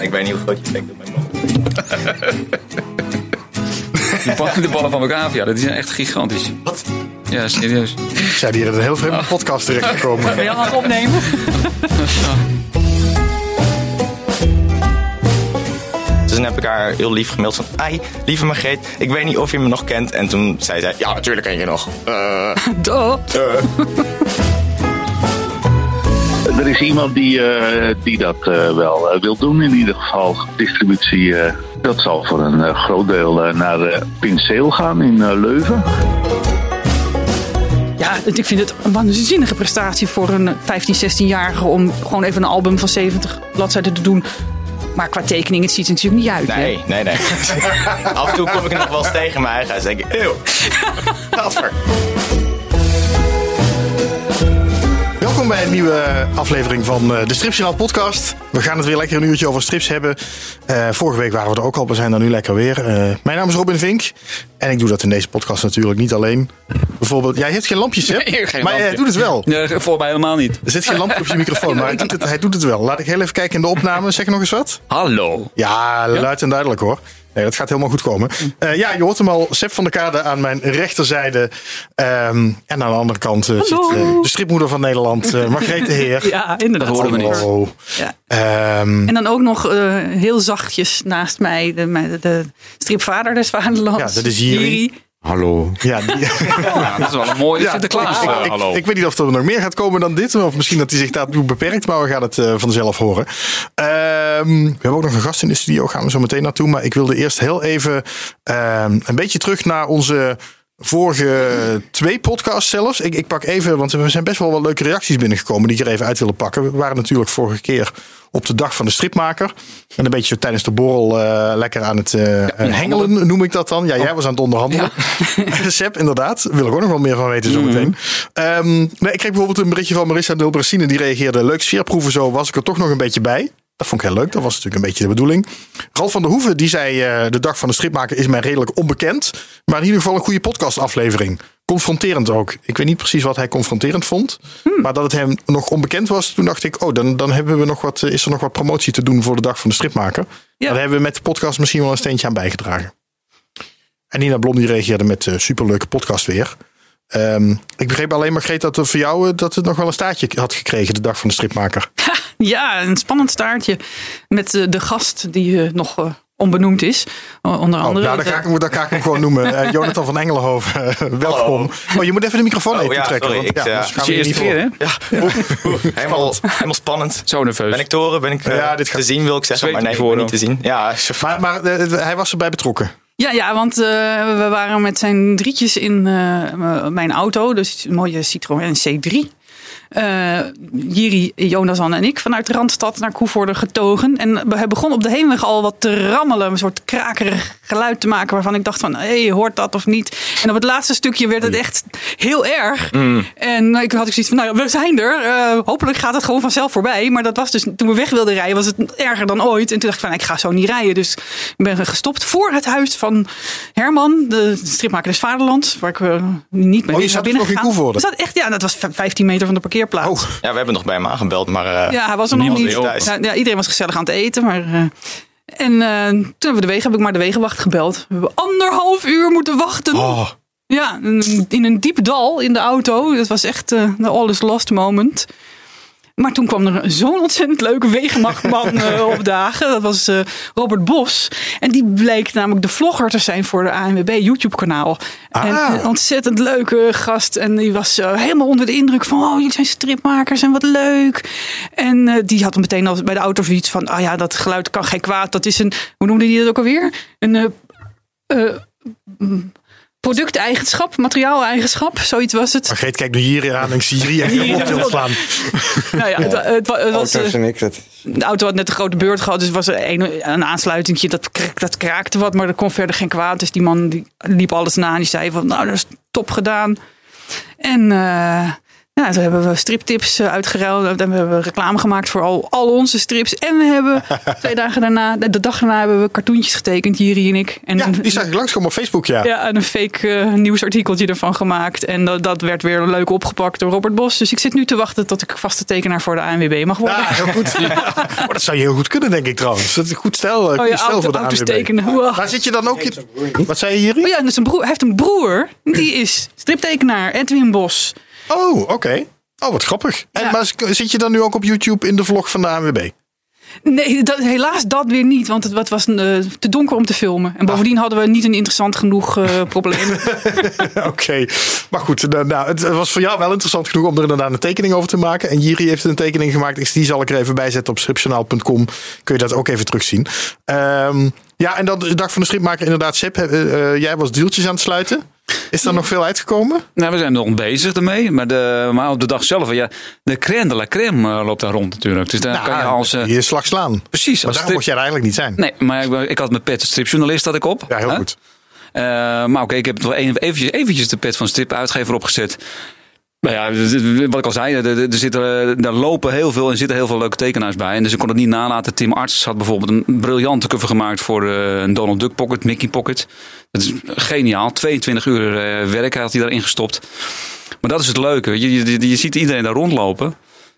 ik weet niet hoe groot je bek op mijn mond. Die ballen, de ballen van Batavia, dat zijn echt gigantisch. Wat? Ja, serieus. Zijn hier in een heel vreemde podcast terechtgekomen. Ben je al aan het opnemen? Dus toen heb ik haar heel lief gemaild van... Ai, lieve Margreet, ik weet niet of je me nog kent. En toen zei zij... Ja, natuurlijk ken je nog. Eh, Duh. Er is iemand die, eh, die dat eh, wel eh, wil doen, in ieder geval. Distributie, dat zal voor een groot deel naar uh, Pinseel gaan in eh, Leuven. Ja, ik vind het een waanzinnige prestatie voor een 15, 16-jarige om gewoon even een album van 70 bladzijden te doen. Maar qua tekening, het ziet er natuurlijk niet uit. hè? nee, nee, nee. Af en toe kom ik er nog wel eens tegen mijn eigen huis. En denk ik, eeuw. Welkom bij een nieuwe aflevering van eh, de Stripjournaal podcast. We gaan het weer lekker een uurtje over strips hebben. Eh, vorige week waren we er ook al, we zijn er nu lekker weer. Eh, mijn naam is Robin Vink en ik doe dat in deze podcast natuurlijk niet alleen. Bijvoorbeeld, jij hebt geen lampjes, hè? Nee, geen maar hij lampje. doet het wel. Nee, voor mij helemaal niet. Er zit geen lampje op je microfoon, maar hij doet, het, hij doet het wel. Laat ik heel even kijken in de opname. Zeg nog eens wat. Hallo. Ja, luid en duidelijk hoor. Nee, dat gaat helemaal goed komen. Eh, ja, je hoort hem al. Seb van der Kade aan mijn rechterzijde. Ehm, en aan de andere kant eh, zit eh, de stripmoeder van Nederland, Margrethe Heer. Ja, inderdaad. Dat hoorden we niet. Hallo. Ja. Ehm, En dan ook nog eh, heel zachtjes naast mij de, de, de stripvader des vaderlands. Ja, dat is Jiri. Hallo. ja, die, Ja, dat is wel een mooie Sinterklaas. ik, eh, ik, hallo. ik weet niet of er nog meer gaat komen dan dit. Of misschien dat hij zich daartoe beperkt. Maar we gaan het eh, vanzelf horen. Ehm, we hebben ook nog een gast in de studio. Gaan we zo meteen naartoe. Maar ik wilde eerst heel even ehm, een beetje terug naar onze vorige twee podcasts zelfs. Ik, ik pak even, want er zijn best wel wat leuke reacties binnengekomen die ik er even uit willen pakken. We waren natuurlijk vorige keer op de dag van de stripmaker. En een beetje zo tijdens de borrel eh, lekker aan het eh, hengelen, noem ik dat dan. Ja, jij was aan het onderhandelen. Seb, inderdaad. Wil ik ook nog wel meer van weten zometeen. Ehm, nee, ik kreeg bijvoorbeeld een berichtje van Marissa Dilbracine. Die reageerde, leuk sfeerproeven zo, was ik er toch nog een beetje bij. Dat vond ik heel leuk. Dat was natuurlijk een beetje de bedoeling. Ralf van der Hoeven, die zei, eh, de dag van de stripmaker is mij redelijk onbekend. Maar in ieder geval een goede podcastaflevering. Confronterend ook. Ik weet niet precies wat hij confronterend vond. Maar dat het hem nog onbekend was, toen dacht ik, oh, dan, dan hebben we nog wat, is er nog wat promotie te doen voor de dag van de stripmaker. Ja. Daar hebben we met de podcast misschien wel een steentje aan bijgedragen. En Nina Blom die reageerde met eh, superleuke podcast weer. Ehm, ik begreep alleen, Margreet, dat er voor jou eh, dat het nog wel een staartje had gekregen de dag van de stripmaker. Ja, een spannend staartje met eh, de gast die eh, nog eh, onbenoemd is. Onder Oh, andere. nou, dan ga ik hem, dan ga ik hem gewoon noemen. Jonathan van Engelenhoven, eh, welkom. Oh, je moet even de microfoon Oh, even ja, trekken. sorry, want, ik, ja, anders gaan Het is we eerste keer, hè? Ja, oeh, oeh, helemaal, helemaal spannend. Zo nerveus. Ben ik te horen? Ben ik Ja, dit gaat- te zien, wil ik zeggen. Zweet Maar nee, ik ben niet te zien. Ja, Maar, maar hij was erbij betrokken. Ja, ja, want eh, we waren met zijn drietjes in eh, mijn auto. Dus een mooie Citroën C3. Eh Jiri, Jonathan en ik vanuit de Randstad naar Koevoorde getogen. En hij begon op de heenweg al wat te rammelen. Een soort krakerig geluid te maken waarvan ik dacht van... hé, hey, hoort dat of niet? En op het laatste stukje werd het echt heel erg. En ik had ik zoiets van, nou ja, we zijn er. Eh, hopelijk gaat het gewoon vanzelf voorbij. Maar dat was dus, toen we weg wilden rijden, was het erger dan ooit. En toen dacht ik van, ik ga zo niet rijden. Dus ik ben gestopt voor het huis van Herman, de stripmaker des Vaderlands. Waar ik eh, niet mee Oh, je zat binnen nog in. Koevoorde? Zat echt, ja, dat was v- 15 meter van de parkeerplaats. Oh, ja, we hebben nog bij hem aangebeld, maar eh, Ja, hij was er nog niet. Ja, iedereen was gezellig aan het eten. Maar, eh, en eh, toen hebben we de wegen, heb ik maar de wegenwacht gebeld. We hebben anderhalf uur moeten wachten. oh. Ja, in een diep dal in de auto. Dat was echt de all is lost moment. Maar toen kwam er zo'n ontzettend leuke wegenmachtman eh, opdagen. Dat was eh, Robert Bos. En die bleek namelijk de vlogger te zijn voor de ANWB YouTube kanaal. En Ah. een ontzettend leuke gast. En die was eh, helemaal onder de indruk van... oh, jullie zijn stripmakers en wat leuk. En die had meteen al bij de auto zoiets van... ah ja, dat geluid kan geen kwaad. Dat is een, hoe noemde die dat ook alweer? Een... Producteigenschap, materiaaleigenschap, zoiets was het. Margreet kijkt nu hier aan en ik zie hier echt helemaal op te slaan. Nou ja, het, het, het was, Auto's eh, en ik. Dat. de auto had net een grote beurt gehad, dus was er een, een aansluitingje, dat, krak- dat kraakte wat, maar er kon verder geen kwaad. Dus die man die liep alles na en die zei van, nou, dat is top gedaan. En eh, Ja, toen hebben we striptips eh, uitgeruild. Dan hebben we reclame gemaakt voor al, al onze strips. En we hebben twee dagen daarna, de, dag daarna hebben we cartoontjes getekend, Jiri en ik. En Ja, een- die zag ik langskomen op Facebook, ja. ja, en een fake eh, nieuwsartikeltje ervan gemaakt. En dat, dat werd weer leuk opgepakt door Robert Bos. Dus ik zit nu te wachten tot ik vaste tekenaar voor de ANWB mag worden. Ja, heel goed. Oh, dat zou je heel goed kunnen, denk ik trouwens. Dat is een goed stel, eh, oh goed ja, stel auto, voor de ANWB. tekenen. Wow. Daar zit je dan ook in. Wat zei je hier? Oh ja, en zijn broer, hij heeft een broer. Die is striptekenaar, Edwin Bos. Oh, oké. Oh, wat grappig. En, Ja. maar zit je dan nu ook op YouTube in de vlog van de ANWB? Nee, dat, helaas dat weer niet. Want het, was eh, te donker om te filmen. En bovendien hadden we niet een interessant genoeg eh, probleem. Oké, maar goed. nou, Nou, het was voor jou wel interessant genoeg om er inderdaad een tekening over te maken. En Jiri heeft een tekening gemaakt. Dus die zal ik er even bij zetten op stripjournaal.com. Kun je dat ook even terugzien. Ehm, ja, en dan de dag van de stripmaker inderdaad. Sip, eh, eh, jij was deeltjes aan het sluiten. Is er nog veel uitgekomen? Nou, we zijn nog bezig ermee. Maar, de, maar op de dag zelf, ja, de crème de la crème eh, loopt daar rond natuurlijk. Dus dan kan je als... eh, je slag slaan. precies. Maar daarom mocht jij er eigenlijk niet zijn. Nee, maar ik, ik had mijn pet stripjournalist had ik op. Ja, heel hè? goed. Eh, maar oké, ik heb wel even, eventjes, eventjes de pet van stripuitgever opgezet. Nou ja, d- d- wat ik al zei, er, er, er zitten, daar lopen heel veel en zitten heel veel leuke tekenaars bij. En dus ik kon het niet nalaten. Tim Arts had bijvoorbeeld een briljante cover gemaakt voor eh, een Donald Duck Pocket, Mickey Pocket. Dat is geniaal. 22 uur eh, werk had hij daarin gestopt. Maar dat is het leuke. Je, je ziet iedereen daar rondlopen.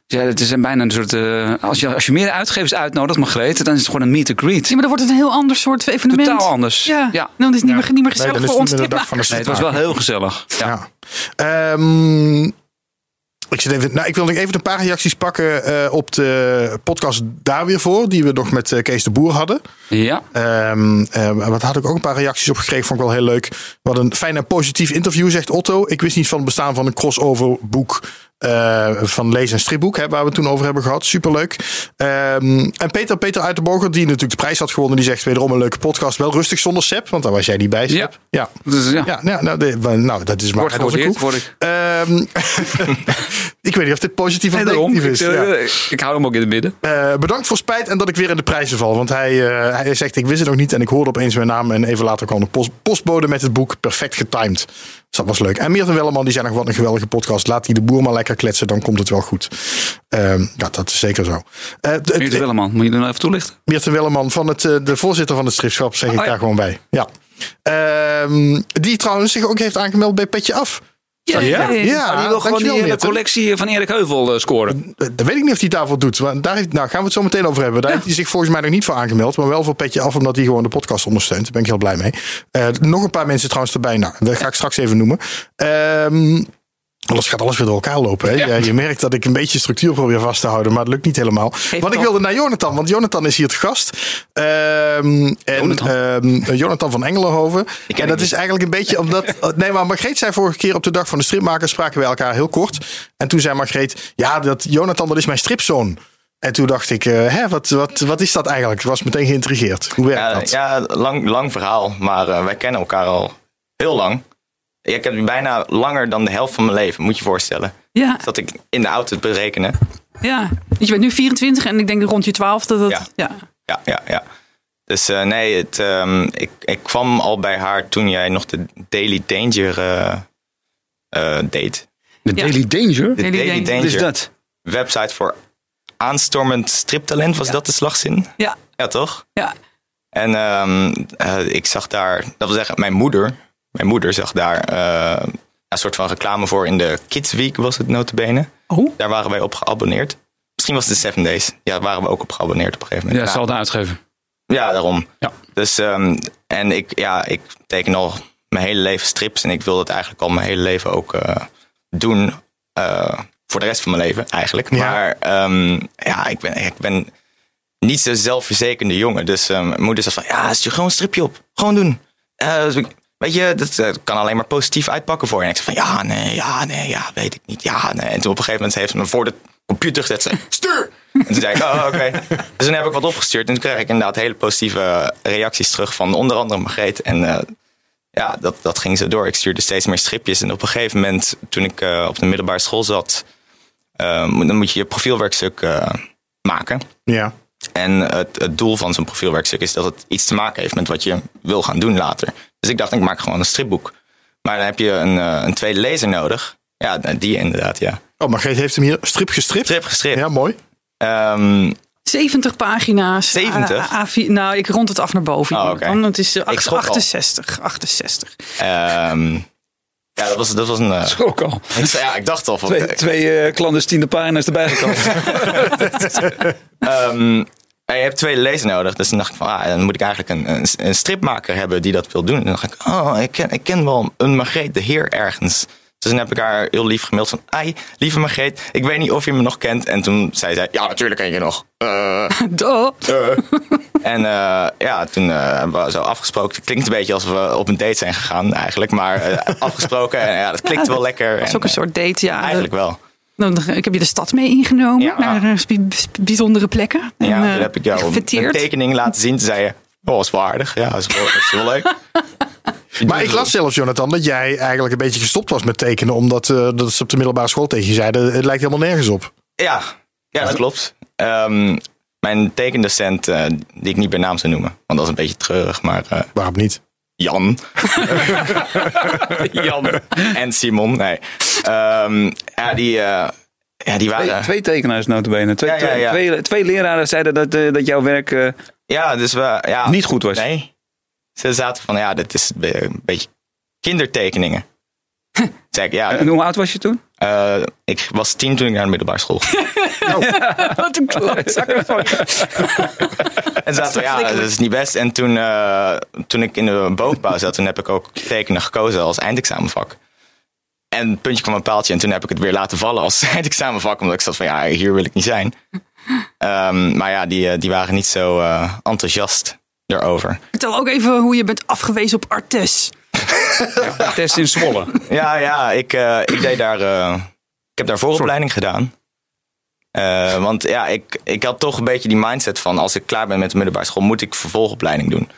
Ja, het is een bijna een soort. eh, als, je, als je meer uitgevers uitnodigt, Margreet, dan is het gewoon een meet and greet. Ja, maar dan wordt het een heel ander soort evenement. Totaal anders. Ja, Ja. dan is het niet meer, niet meer Nee, gezellig dan is voor het ons niet meer de dag van de Nee, het was wel heel gezellig. Ja. Ja. Ehm, ik, zit even, nou, ik wil nog even een paar reacties pakken eh, op de podcast daar weer voor. Die we nog met eh, Kees de Boer hadden. ja. Ehm, eh, wat had ik ook een paar reacties op gekregen. Vond ik wel heel leuk. Wat een fijn en positief interview, zegt Otto. Ik wist niet van het bestaan van een crossover boek. Eh, van lees- en stripboek, hè, waar we het toen over hebben gehad. Superleuk. Ehm, en Peter, Peter Uiterboger, die natuurlijk de prijs had gewonnen, die zegt wederom een leuke podcast. Wel rustig zonder Sep, want daar was jij niet bij. Sep. Ja. ja. Dus ja. Ja, nou, nou, de- nou, dat is maar Wordt gewaardeerd, word ik. Ehm, ik weet niet of dit positief of Nee, negatief is. eh, Ja. ik hou hem ook in het midden. Eh, bedankt voor spijt en dat ik weer in de prijzen val. Want hij, hij zegt, ik wist het nog niet en ik hoorde opeens mijn naam. En even later kwam de post, postbode met het boek. Perfect getimed. Dus dat was leuk. En Meerten Welleman, die zei nog wat een geweldige podcast. Laat die de boer maar lekker kletsen, dan komt het wel goed. Ehm, ja, dat is zeker zo. Eh, d- Meert d- Welleman, moet je er nou even toelichten? Meerten Welleman, van het, eh, de voorzitter van het stripschap, zeg ik Oh, ja. daar gewoon bij. Ja. Ehm, die trouwens zich ook heeft aangemeld bij Petje Af. Ja, Ja, ja, ja. die wil gewoon die hele collectie van Erik Heuvel eh, scoren. Dat weet ik niet of hij het daarvoor doet. Want daar heeft, nou, gaan we het zo meteen over hebben. Daar heeft hij zich volgens mij nog niet voor aangemeld. Maar wel voor petje af, omdat hij gewoon de podcast ondersteunt. Daar ben ik heel blij mee. Eh, nog een paar mensen trouwens erbij. Nou, dat ga ik straks even noemen. Ehm Anders gaat alles weer door elkaar lopen. Hè? Ja. je merkt dat ik een beetje structuur probeer vast te houden. Maar het lukt niet helemaal. want ik wilde naar Jonathan. Want Jonathan is hier te gast. Ehm, en, Jonathan. Jonathan. Jonathan van Engelenhoven. En dat niet. is eigenlijk een beetje omdat... Nee, maar Margreet zei vorige keer op de dag van de stripmakers... spraken we elkaar heel kort. En toen zei Margreet... Ja, dat Jonathan, dat is mijn stripzoon. En toen dacht ik, eh, hè, wat, wat, wat is dat eigenlijk? Ik was meteen geïntrigeerd. Hoe werkt Ja, dat? ja lang, lang verhaal, maar eh, wij kennen elkaar al heel lang. Ik heb bijna langer dan de helft van mijn leven, moet je je voorstellen. Ja, Dat ik in de auto het berekenen. ja. Je bent nu 24 en ik denk rond je 12 dat het... Ja. Ja. Ja, ja, ja. Dus eh, nee, het, ehm, ik, ik kwam al bij haar toen jij nog de Daily Danger eh, eh, deed. De Ja. Daily Danger? De Daily Daily, Danger. Is dat? Website voor aanstormend striptalent, was dat de slagzin? Ja. Ja, toch? Ja. En ehm, eh, ik zag daar, dat wil zeggen, mijn moeder, mijn moeder zag daar eh, een soort van reclame voor in de Kids Week, was het notabene. Oh. Daar waren wij op geabonneerd. Misschien was het de Seven Days. Ja, daar waren we ook op geabonneerd op een gegeven Ja, moment. zal Nou, de uitgeven. ja, daarom. Ja. Dus, ehm, en ik, ja, ik teken al mijn hele leven strips. En ik wil dat eigenlijk al mijn hele leven ook eh, doen. eh, voor de rest van mijn leven eigenlijk. Ja. Maar ehm, ja, ik ben, ik ben niet zo zelfverzekerde jongen. Dus ehm, mijn moeder zei van, ja, stuur gewoon een stripje op. Gewoon doen. Ik- weet je, dat eh, kan alleen maar positief uitpakken voor je. En ik zei van, ja, nee, ja, nee, ja, weet ik niet. Ja, nee. En toen op een gegeven moment heeft ze me voor de computer gezet. Zei, stuur! En toen zei ik, oh, oké. Dus toen heb ik wat opgestuurd. En toen kreeg ik inderdaad hele positieve reacties terug van onder andere Margreet. En eh, ja, dat, dat ging zo door. Ik stuurde steeds meer stripjes. En op een gegeven moment, toen ik eh, op de middelbare school zat... moet- dan moet je je profielwerkstuk maken. Ja. En het, het doel van zo'n profielwerkstuk is dat het iets te maken heeft met wat je wil gaan doen later. Dus ik dacht, ik maak gewoon een stripboek. Maar dan heb je een, eh, een tweede lezer nodig. Ja, die inderdaad, ja. Oh, Margreet heeft hem hier strip gestript. Strip gestript. Ja, mooi. Ehm, 70 pagina's. 70? A- A4 nou, ik rond het af naar boven. Oh, oké. Dan, het is eh, Ik schrok al. 68. 68. ehm, ja, dat was, dat was een... eh, Ook al. ik, zei- ja, ik dacht al van... Twee, twee eh, clandestine pagina's erbij gekomen. Ehm, je hebt twee lezers nodig. Dus dan dacht ik van, ah, dan moet ik eigenlijk een, een, een stripmaker hebben die dat wil doen. En dan dacht ik, oh, ik ken, ik ken wel een Margreet de Heer ergens. Dus dan heb ik haar heel lief gemaild van, ai, lieve Margreet, ik weet niet of je me nog kent. En toen zei zij, ja, natuurlijk ken je nog. Eh, Duh. en eh, ja, toen eh, hebben we zo afgesproken. Het klinkt een beetje alsof we op een date zijn gegaan eigenlijk. Maar eh, afgesproken en ja, dat klinkt wel lekker. Dat is ook een soort date, ja. eh, Eigenlijk wel. Dan, ik heb je de stad mee ingenomen. Ja. Naar eh, bijzondere plekken. En, Ja, eh, toen heb ik jou een, tekening laten zien. Toen zei je, oh, is wel aardig. Ja, is wel, is wel leuk. Maar ik las zelfs, Jonathan, dat jij eigenlijk een beetje gestopt was met tekenen. Omdat eh, dat ze op de middelbare school tegen je zeiden, het lijkt helemaal nergens op. Ja, ja dat klopt. Ehm, mijn tekendocent, eh, die ik niet bij naam zou noemen, want dat is een beetje treurig, maar eh, Waarom niet? Jan. Jan. En Simon, nee. Ehm, ja, die, eh, ja, die Twee, waren... twee tekenaars notabene. Twee, Ja, ja, ja. Twee, twee, twee leraren zeiden dat, eh, dat jouw werk eh, Ja, dus we... Ja, niet goed was. Nee. Ze zaten van, ja, dit is een beetje kindertekeningen. Zeg ja, En hoe oud was je toen? eh, ik was tien toen ik naar de middelbare school ging. Wat een klootzakker van. En zaten we, ja, dat is niet best. En toen, eh, toen ik in de bovenbouw zat, toen heb ik ook tekenen gekozen als eindexamenvak. En het puntje kwam een paaltje en toen heb ik het weer laten vallen als eindexamenvak. Omdat ik zat van, ja, hier wil ik niet zijn. Ehm, maar ja, die, eh, die waren niet zo eh, enthousiast erover. Vertel ook even hoe je bent afgewezen op Artes. Test in Zwolle. Ja, ja, ik, eh, ik deed daar. eh, ik heb daar vooropleiding gedaan. Eh, want ja, ik, ik had toch een beetje die mindset van als ik klaar ben met de middelbare school, moet ik vervolgopleiding doen.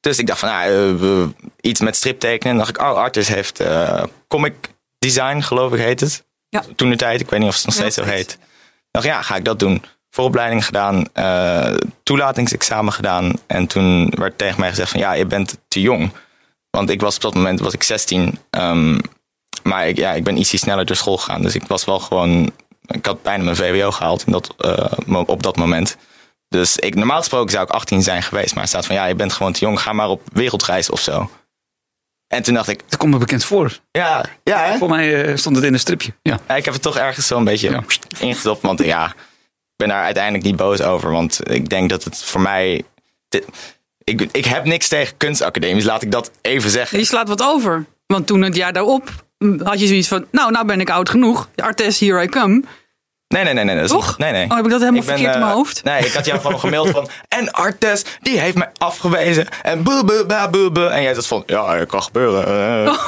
Dus ik dacht van nou, iets met striptekenen. En dacht ik, oh, Artis heeft eh, comic design, geloof ik heet het. Ja. Toen de tijd, ik weet niet of het nog Ja, steeds zo heet. Ik dacht ja, ga ik dat doen. Vooropleiding gedaan, eh, toelatingsexamen gedaan. En toen werd tegen mij gezegd van ja, je bent te jong. Want ik was op dat moment was ik 16. ehm, maar ik, ja, ik ben ietsje sneller door school gegaan. Dus ik was wel gewoon. Ik had bijna mijn VWO gehaald in dat, eh, op dat moment. Dus ik, normaal gesproken zou ik 18 zijn geweest. Maar het staat van ja, je bent gewoon te jong. Ga maar op wereldreis of zo. En toen dacht ik, Dat komt me bekend voor. ja, ja hè? Voor mij eh, stond het in een stripje. Ja. Ja, ik heb het toch ergens zo een beetje Ja. ingestopt. Want ja, ik ben daar uiteindelijk niet boos over. Want ik denk dat het voor mij. dit- ik, ik heb niks tegen kunstacademies, laat ik dat even zeggen. Je slaat wat over. Want toen het jaar daarop had je zoiets van... Nou, nou ben ik oud genoeg. Artes, here I come. Nee, nee, nee, nee. Toch? nee, nee. Oh, heb ik dat helemaal Ik ben, verkeerd in mijn eh, hoofd? Nee, ik had jou gewoon gemaild van. En Artes, die heeft mij afgewezen. En buh, buh, buh, buh, buh. En jij zat van. Ja, dat kan gebeuren. eh.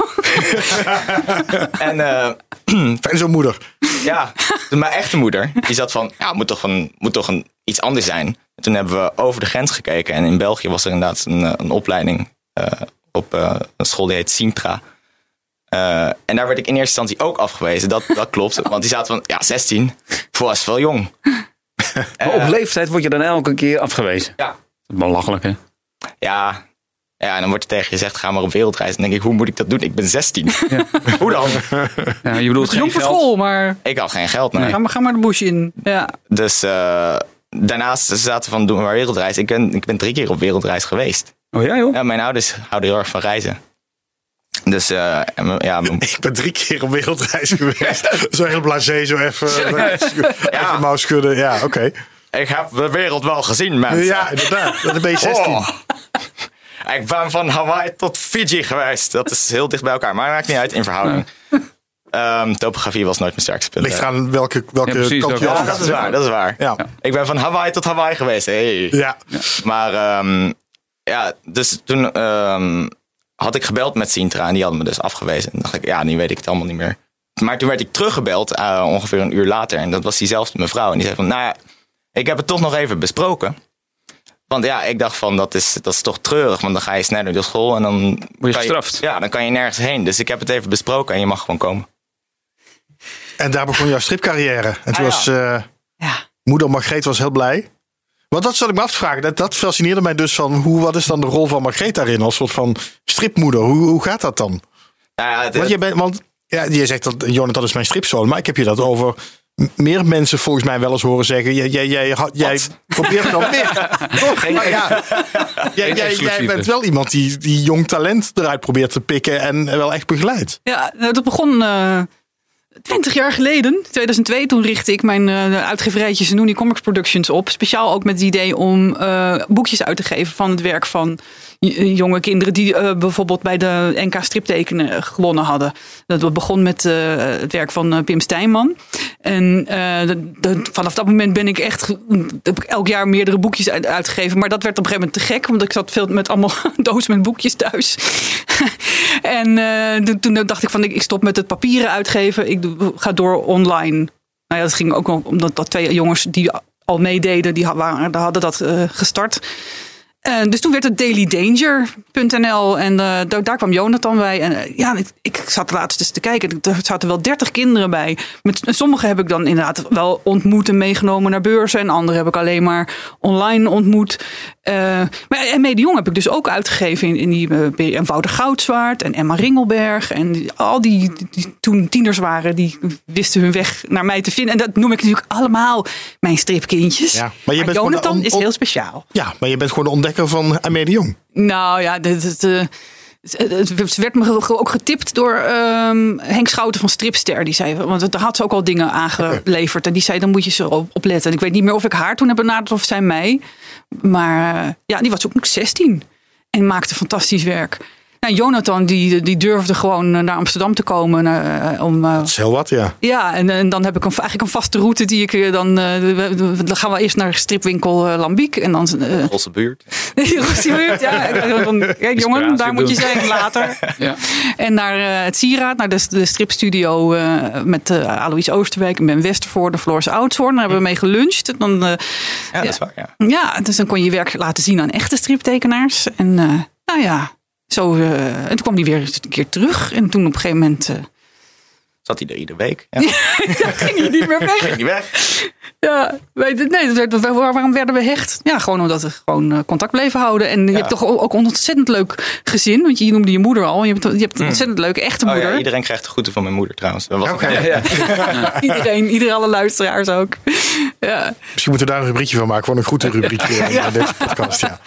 en eh, Fijn zo'n moeder. ja, mijn echte moeder, die zat van, ja, moet toch, een, moet toch een, iets anders zijn. En toen hebben we over de grens gekeken. En in België was er inderdaad een, een opleiding eh, op eh, een school die heet Sintra. Eh, en daar werd ik in eerste instantie ook afgewezen. Dat, dat klopt. Want die zaten van, ja, 16. Voor was wel jong. Maar op leeftijd word je dan elke keer afgewezen. Ja. Belachelijk, hè? Ja. Ja, en dan wordt er tegen je gezegd, ga maar op wereldreis. En dan denk ik, hoe moet ik dat doen? Ik ben 16. hoe dan? Ja, je bedoelt geen Jong voor geld. school, maar Ik had geen geld, nee. ga, maar ga maar de bush in. Ja. Dus eh, daarnaast ze zaten van, doen we maar wereldreis. Ik ben, ik ben drie keer op wereldreis geweest. Oh ja, joh. Ja, mijn ouders houden heel erg van reizen. Dus eh, mijn- ja, Ik ben drie keer op wereldreis geweest. zo heel blasé, zo even, even de mouw schudden. Ja, oké. ik heb de wereld wel gezien, mensen. Ja, inderdaad. Dan ben je 16. Oh. Ik ben van Hawaii tot Fiji geweest. Dat is heel dicht bij elkaar, maar maakt niet uit in verhouding. Ehm, topografie was nooit mijn sterkste punt. Ligt eraan welke, welke Ja, precies, kant je Ja, dat is waar, dat is waar. Ja. Ik ben van Hawaii tot Hawaii geweest. Hey. Ja. Maar ehm, ja, dus toen ehm, had ik gebeld met Sintra en die hadden me dus afgewezen. En dacht ik, ja, nu weet ik het allemaal niet meer. Maar toen werd ik teruggebeld, eh, ongeveer een uur later. En dat was diezelfde mevrouw. En die zei van, nou ja, ik heb het toch nog even besproken. Want ja, ik dacht van, dat is, dat is toch treurig. Want dan ga je sneller door school en dan... Word je gestraft. ja, dan kan je nergens heen. Dus ik heb het even besproken en je mag gewoon komen. En daar begon jouw stripcarrière. En toen Ah, was eh, ja. moeder Margreet was heel blij. Want dat zat ik me af te vragen. Dat, dat fascineerde mij dus van hoe, wat is dan de rol van Margreet daarin? Als soort van stripmoeder. Hoe, hoe gaat dat dan? Nou ja, het- Want, je bent, want Ja, je zegt dat Jonathan is mijn stripzoon, maar ik heb je dat over meer mensen volgens mij wel eens horen zeggen. Jij, jij, jij, had- jij probeert wel meer. Toch? Maar ja, jij, jij, jij bent wel iemand die, die jong talent eruit probeert te pikken en wel echt begeleidt. Ja, nou, dat begon eh 20 jaar geleden, 2002. Toen richtte ik mijn eh uitgeverijtje Comics Productions op. Speciaal ook met het idee om eh, boekjes uit te geven van het werk van jonge kinderen die eh, bijvoorbeeld bij de NK striptekenen gewonnen hadden. Dat begon met eh, het werk van eh, Pim Stijnman. En eh, vanaf dat moment ben ik echt heb ik elk jaar meerdere boekjes uit- uitgegeven. Maar dat werd op een gegeven moment te gek, want ik zat veel met allemaal doos met boekjes thuis. en eh, toen- dacht ik van ik, stop met het papieren uitgeven. Ik ga door online. Nou ja, dat ging ook omdat dat twee jongens die al meededen, die hadden dat eh, gestart. Eh, dus toen werd het dailydanger.nl en eh, daar, daar kwam Jonathan bij. En eh, ja, ik, ik zat laatst eens te kijken. Er zaten wel 30 kinderen bij. Met, sommige heb ik dan inderdaad wel ontmoet en meegenomen naar beurzen. En andere heb ik alleen maar online ontmoet. Maar en Mede Jong heb ik dus ook uitgegeven in, in die en Wouter Goudzwaard en Emma Ringelberg. En die- al die, die toen tieners waren, die wisten hun weg naar mij te vinden. En dat noem ik natuurlijk allemaal mijn stripkindjes. Ja, maar je bent gewoon Jonathan on- is heel speciaal. Ja, maar je bent gewoon de ontdekker van Amelie Jong. Nou ja, het, het, eh, het- werd me ook getipt door ehm, Henk Schouten van Stripster. Die zei, want daar had ze ook al dingen aangeleverd. En die zei, dan moet je ze op, letten. En ik weet niet meer of ik haar toen heb benaderd of zij mij. Maar eh, ja, die was ook nog 16. En maakte fantastisch werk. Nou, Jonathan die, die durfde gewoon eh, naar Amsterdam te komen. eh, om, eh, Dat is heel wat, ja. ja, en, en dan heb ik een, eigenlijk een vaste route die ik dan. eh, dan gaan we eerst naar stripwinkel Lambiek. En dan. Rosse buurt. Ja. Ik dacht van, Kijk, jongen, daar moet je zijn later. Ja. En naar eh, het Sieraad, naar de, de stripstudio eh, met eh Alois Oosterwijk en Ben Westervoort, Floris Oudshoorn. Daar hebben we mee geluncht. Dan, eh, Ja, dat is waar, ja. ja, dus dan kon je je werk laten zien aan echte striptekenaars. En eh, nou ja, zo. eh, en toen kwam hij weer eens een keer terug. En toen op een gegeven moment eh, Zat hij er iedere week. Ja. ging hij niet meer weg. Ging hij weg. Ja, weet het, nee, dat werd- waar- waarom werden we hecht? Ja, gewoon omdat we gewoon eh, contact bleven houden. En je hebt toch ook een ontzettend leuk gezin. Want je noemde je moeder al. Je hebt, je hebt een ontzettend leuke echte Oh, moeder. ja, iedereen krijgt de groeten van mijn moeder trouwens. Dat was ja, ja. Iedereen, ieder alle luisteraars ook. Ja. Misschien moeten we daar een rubriekje van maken. Gewoon een groete rubriekje in deze podcast. Ja.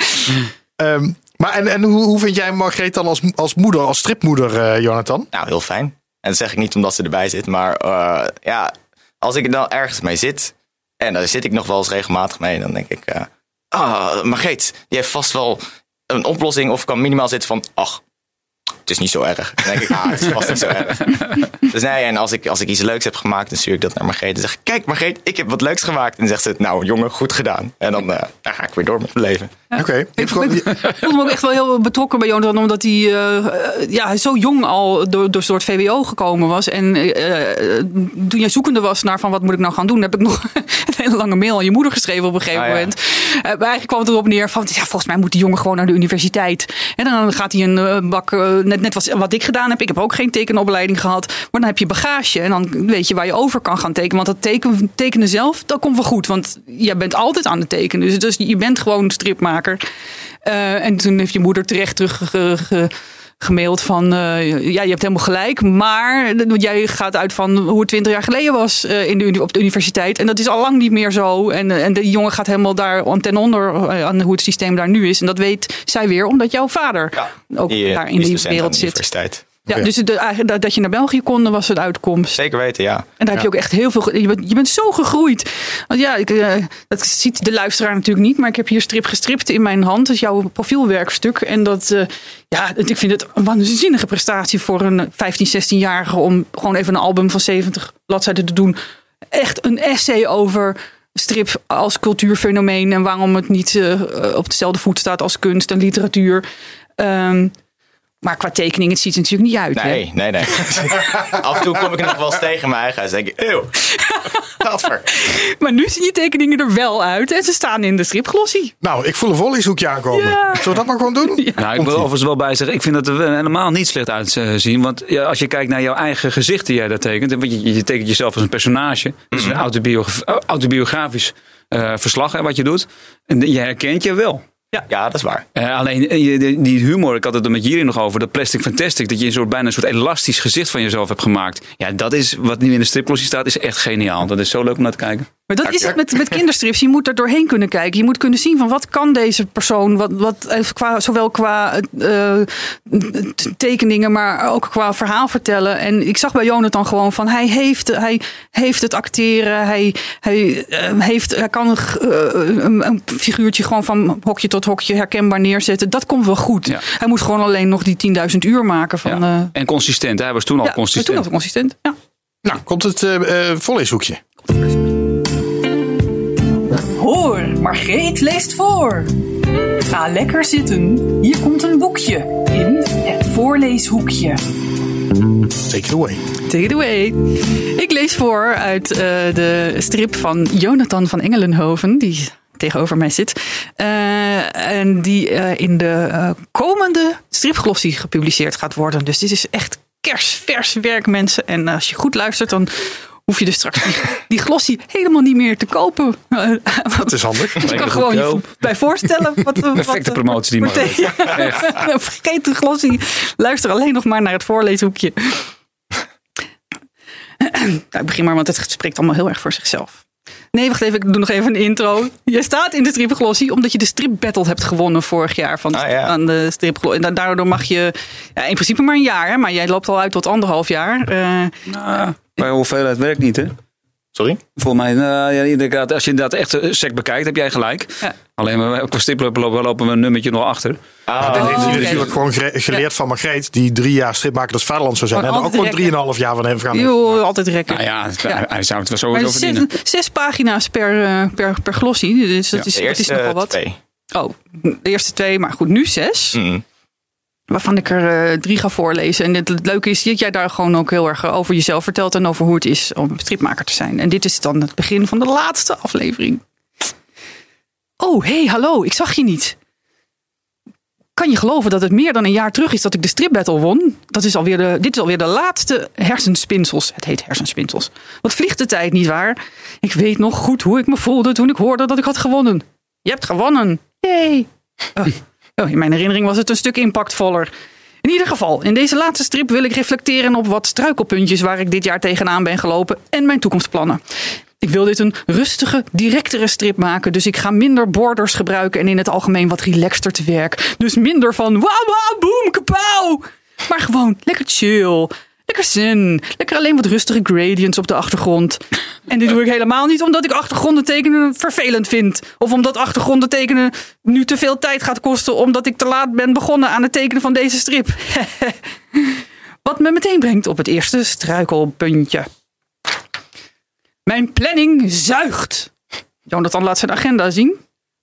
Ehm, maar en, en hoe, hoe vind jij Margreet dan als, als moeder, als stripmoeder, eh, Jonathan? Nou, heel fijn. En dat zeg ik niet omdat ze erbij zit. Maar eh, ja, als ik er dan ergens mee zit. En daar zit ik nog wel eens regelmatig mee. Dan denk ik, eh ah, Margreet, die heeft vast wel een oplossing. Of kan minimaal zitten van, ach, het is niet zo erg. Dan denk ik, ah, het is vast niet zo erg. Dus nee, en als ik, als ik iets leuks heb gemaakt, dan stuur ik dat naar Margreet. En zeg ik, kijk Margreet, ik heb wat leuks gemaakt. En dan zegt ze, nou jongen, goed gedaan. En dan, eh, dan ga ik weer door met mijn leven. Oké. gewoon- Ik voelde me ook echt wel heel betrokken bij Jonathan. Omdat hij eh, eh, ja, zo jong al door, door soort VWO gekomen was. En toen jij zoekende was naar van wat moet ik nou gaan doen. Heb ik nog een hele lange mail aan je moeder geschreven op een gegeven Ah, ja. moment. Eh, maar eigenlijk kwam het erop neer van ja, volgens mij moet die jongen gewoon naar de universiteit. En dan gaat hij een bak, net, net wat, wat ik gedaan heb. Ik heb ook geen tekenopleiding gehad. Maar dan heb je bagage. En dan weet je waar je over kan gaan tekenen. Want dat teken, tekenen zelf, dat komt wel goed. Want jij bent altijd aan het tekenen. Dus, dus je bent gewoon stripmaker. Eh, en toen heeft je moeder terecht terug gemaild van... eh, ja, je hebt helemaal gelijk. Maar jij gaat uit van hoe het twintig jaar geleden was eh, in de, op de universiteit. En dat is al lang niet meer zo. En, eh, en de jongen gaat helemaal daar ten onder aan hoe het systeem daar nu is. En dat weet zij weer omdat jouw vader Ja, ook die, daar in die wereld zit. Ja, dus de, eigenlijk dat- dat je naar België kon, was het uitkomst. Zeker weten, ja. En daar heb je ook echt heel veel. Je bent, je bent zo gegroeid. Want ja, ik, eh, dat ziet de luisteraar natuurlijk niet. Maar ik heb hier strip gestript in mijn hand. Dat is jouw profielwerkstuk. En dat, eh, ja, ik vind het een waanzinnige prestatie voor een 15, 16-jarige. Om gewoon even een album van 70 bladzijden te doen. Echt een essay over strip als cultuurfenomeen. En waarom het niet eh, op dezelfde voet staat als kunst en literatuur. Ehm, maar qua tekening, het ziet er natuurlijk niet uit. hè? Nee, nee, nee. Af en toe kom ik er nog wel eens tegen mijn eigen huis. Denk ik, eeuw. Gadver. Maar nu zien je tekeningen er wel uit. En ze staan in de stripglossie. Nou, ik voel een volleyzoekje aankomen. Ja. Zullen we dat maar gewoon doen? Nou, ik wil overigens wel bij zeggen, ik vind dat er helemaal niet slecht uitzien. Want ja, als je kijkt naar jouw eigen gezicht die jij daar tekent. Want je, je tekent jezelf als een personage. Dat is een autobiogra- autobiografisch eh, verslag hè, wat je doet. En je herkent je wel. Ja, dat is waar. Eh, alleen eh, die humor, ik had het er met Jiri nog over, dat plastic fantastic, dat je een soort, bijna een soort elastisch gezicht van jezelf hebt gemaakt. Ja, dat is wat nu in de striplossie staat, is echt geniaal. Dat is zo leuk om naar te kijken. Maar dat is het met, met kinderstrips. Je moet er doorheen kunnen kijken. Je moet kunnen zien van wat kan deze persoon. Wat, wat, eh, qua, zowel qua eh, tekeningen, maar ook qua verhaal vertellen. En ik zag bij Jonathan gewoon van hij heeft, hij heeft het acteren. Hij, hij, eh, heeft, hij kan een, een, een figuurtje gewoon van hokje tot hokje herkenbaar neerzetten. Dat komt wel goed. Ja. Hij moet gewoon alleen nog die 10.000 uur maken van... Ja. En consistent, hij was toen al ja, consistent. toen het consistent. Ja. Nou, komt het voorleeshoekje. Hoor, Margreet leest voor. Ga lekker zitten. Hier komt een boekje in het voorleeshoekje. Take it away. Take it away. Ik lees voor uit eh, de strip van Jonathan van Engelenhoven, die tegenover mij zit. Eh, en die eh, in de komende stripglossie gepubliceerd gaat worden. Dus dit is echt kersvers werk, mensen. En als je goed luistert, dan hoef je dus straks die, die glossie helemaal niet meer te kopen. Dat is handig. Je kan gewoon je bij voorstellen. Wat, wat, Perfecte promotie die wat- Margreet. Vergeet de glossie. Luister alleen nog maar naar het voorleeshoekje. Nou, ik begin maar, want het spreekt allemaal heel erg voor zichzelf. Nee, wacht even. Ik doe nog even een intro. Je staat in de stripglossie omdat je de strip battle hebt gewonnen vorig jaar van Ah, ja. aan de stripglossie. En da- daardoor mag je ja, in principe maar een jaar, hè, maar jij loopt al uit tot anderhalf jaar. Eh, Nou, bij hoeveelheid werkt niet, hè? Sorry? Volgens mij, nou, ja, inderdaad, als je inderdaad echt een sec bekijkt, heb jij gelijk. Ja. Alleen we- qua striplopen lopen, lopen we een nummertje nog achter. Ah, Dat heeft hij oké. natuurlijk gewoon geleerd van Margreet, die drie jaar stripmaker des Vaderland zou zijn. En ook gewoon drieënhalf jaar van hem gaan. joh, altijd rekken. Nou ja, hij zou het wel Maar sowieso is verdienen. zes, zes pagina's per, eh, per, per glossie. Dus dat, Ja, is, de dat is eerste nogal wat. twee. Oh, de eerste twee, maar goed, nu zes. Mm. Waarvan ik er eh, drie ga voorlezen. En het, het leuke is dat jij daar gewoon ook heel erg over jezelf vertelt. En over hoe het is om stripmaker te zijn. En dit is dan het begin van de laatste aflevering. Oh, hey, hallo, ik zag je niet. Kan je geloven dat het meer dan een jaar terug is dat ik de stripbattle won? Dat is alweer de, dit is alweer de laatste hersenspinsels. Het heet hersenspinsels. Wat vliegt de tijd, niet waar? Ik weet nog goed hoe ik me voelde toen ik hoorde dat ik had gewonnen. Je hebt gewonnen. Yay. Oh, in mijn herinnering was het een stuk impactvoller. In ieder geval, in deze laatste strip wil ik reflecteren op wat struikelpuntjes waar ik dit jaar tegenaan ben gelopen en mijn toekomstplannen. Ik wil dit een rustige, directere strip maken, dus ik ga minder borders gebruiken en in het algemeen wat relaxter te werk. Dus minder van wauw, wauw, boom, kapauw. Maar gewoon lekker chill, lekker zen, lekker alleen wat rustige gradients op de achtergrond. En dit doe ik helemaal niet omdat ik achtergronden tekenen vervelend vind. Of omdat achtergronden tekenen nu te veel tijd gaat kosten omdat ik te laat ben begonnen aan het tekenen van deze strip. Wat me meteen brengt op het eerste struikelpuntje. Mijn planning zuigt. Jonathan laat zijn agenda zien.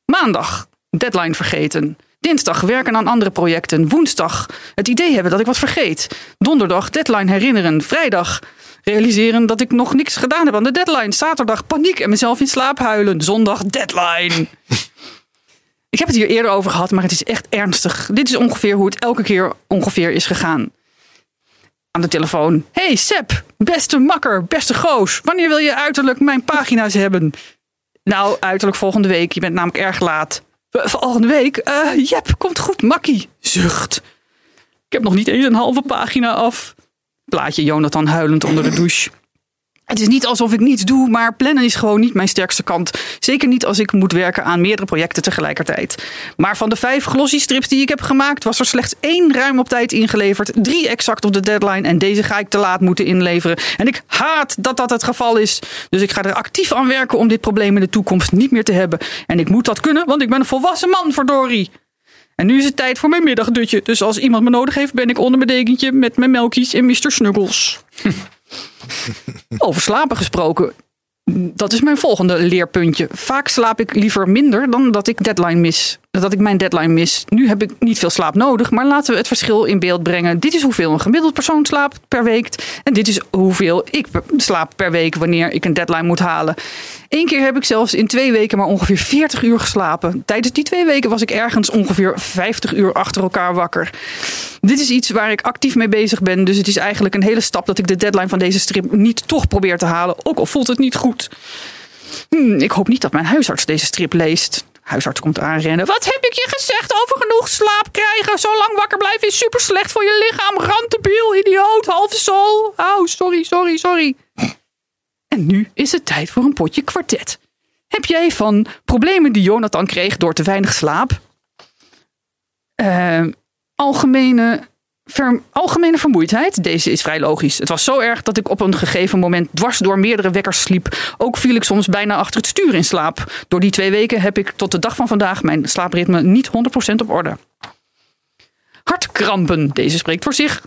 Maandag, deadline vergeten. Dinsdag werken aan andere projecten. Woensdag het idee hebben dat ik wat vergeet. Donderdag deadline herinneren. Vrijdag realiseren dat ik nog niks gedaan heb aan de deadline. Zaterdag paniek en mezelf in slaap huilen. Zondag deadline. Ik heb het hier eerder over gehad, maar het is echt ernstig. Dit is ongeveer hoe het elke keer ongeveer is gegaan. Aan de telefoon. Hey Seb, beste makker, beste goos. Wanneer wil je uiterlijk mijn pagina's hebben? Nou, uiterlijk volgende week. Je bent namelijk erg laat. "V- Volgende week? Eh, jep, komt goed, makkie. Zucht. Ik heb nog niet eens een halve pagina af. Plaatje Jonathan huilend onder de douche. Het is niet alsof ik niets doe, maar plannen is gewoon niet mijn sterkste kant. Zeker niet als ik moet werken aan meerdere projecten tegelijkertijd. Maar van de vijf glossy strips die ik heb gemaakt, was er slechts één ruim op tijd ingeleverd. Drie exact op de deadline en deze ga ik te laat moeten inleveren. En ik haat dat dat het geval is. Dus ik ga er actief aan werken om dit probleem in de toekomst niet meer te hebben. En ik moet dat kunnen, want ik ben een volwassen man, verdorie. En nu is het tijd voor mijn middagdutje. Dus als iemand me nodig heeft, ben ik onder mijn dekentje met mijn melkies en Mr. Snuggles. Over slapen gesproken. Dat is mijn volgende leerpuntje. Vaak slaap ik liever minder dan dat ik deadline mis. Dat ik mijn deadline mis. Nu heb ik niet veel slaap nodig, maar laten we het verschil in beeld brengen. Dit is hoeveel een gemiddeld persoon slaapt per week. En dit is hoeveel ik slaap per week wanneer ik een deadline moet halen. Eén keer heb ik zelfs in twee weken maar ongeveer 40 uur geslapen. Tijdens die twee weken was ik ergens ongeveer 50 uur achter elkaar wakker. Dit is iets waar ik actief mee bezig ben. Dus het is eigenlijk een hele stap dat ik de deadline van deze strip niet toch probeer te halen. Ook al voelt het niet goed. Hmm, ik hoop niet dat mijn huisarts deze strip leest. Huisarts komt aanrennen. Wat heb ik je gezegd over genoeg slaap krijgen? Zo lang wakker blijven is super slecht voor je lichaam. Rantebiel, idioot, halve sol. Oh, sorry, sorry, sorry. En nu is het tijd voor een potje kwartet. Heb jij van problemen die Jonathan kreeg door te weinig slaap? Eh, algemene, algemene vermoeidheid. Deze is vrij logisch. Het was zo erg dat ik op een gegeven moment dwars door meerdere wekkers sliep. Ook viel ik soms bijna achter het stuur in slaap. Door die twee weken heb ik tot de dag van vandaag mijn slaapritme niet 100% op orde. Hartkrampen. Deze spreekt voor zich.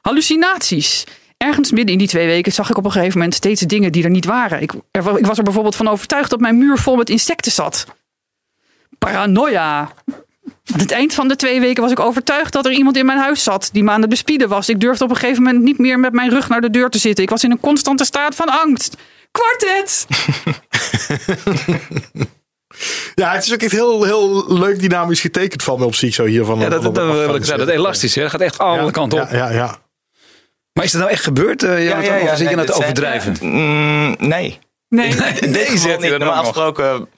Hallucinaties. Ergens midden in die twee weken zag ik op een gegeven moment steeds dingen die er niet waren. Ik, ik was er bijvoorbeeld van overtuigd dat mijn muur vol met insecten zat. Paranoia. Aan het eind van de twee weken was ik overtuigd dat er iemand in mijn huis zat die me aan het bespieden was. Ik durfde op een gegeven moment niet meer met mijn rug naar de deur te zitten. Ik was in een constante staat van angst. Kwartet! Ja, het is ook echt heel, heel leuk dynamisch getekend van me op zich zo hier van. Ja, dat, dat, dat, afgang. wil ik zeggen, dat elastisch, hè? dat gaat echt alle Ja, kanten op. Ja, ja, ja. Maar is dat nou echt gebeurd? eh ja, ja, of zit je nou te overdrijven? Mm, nee. Nee. Dan Normaal ook nog. afgesproken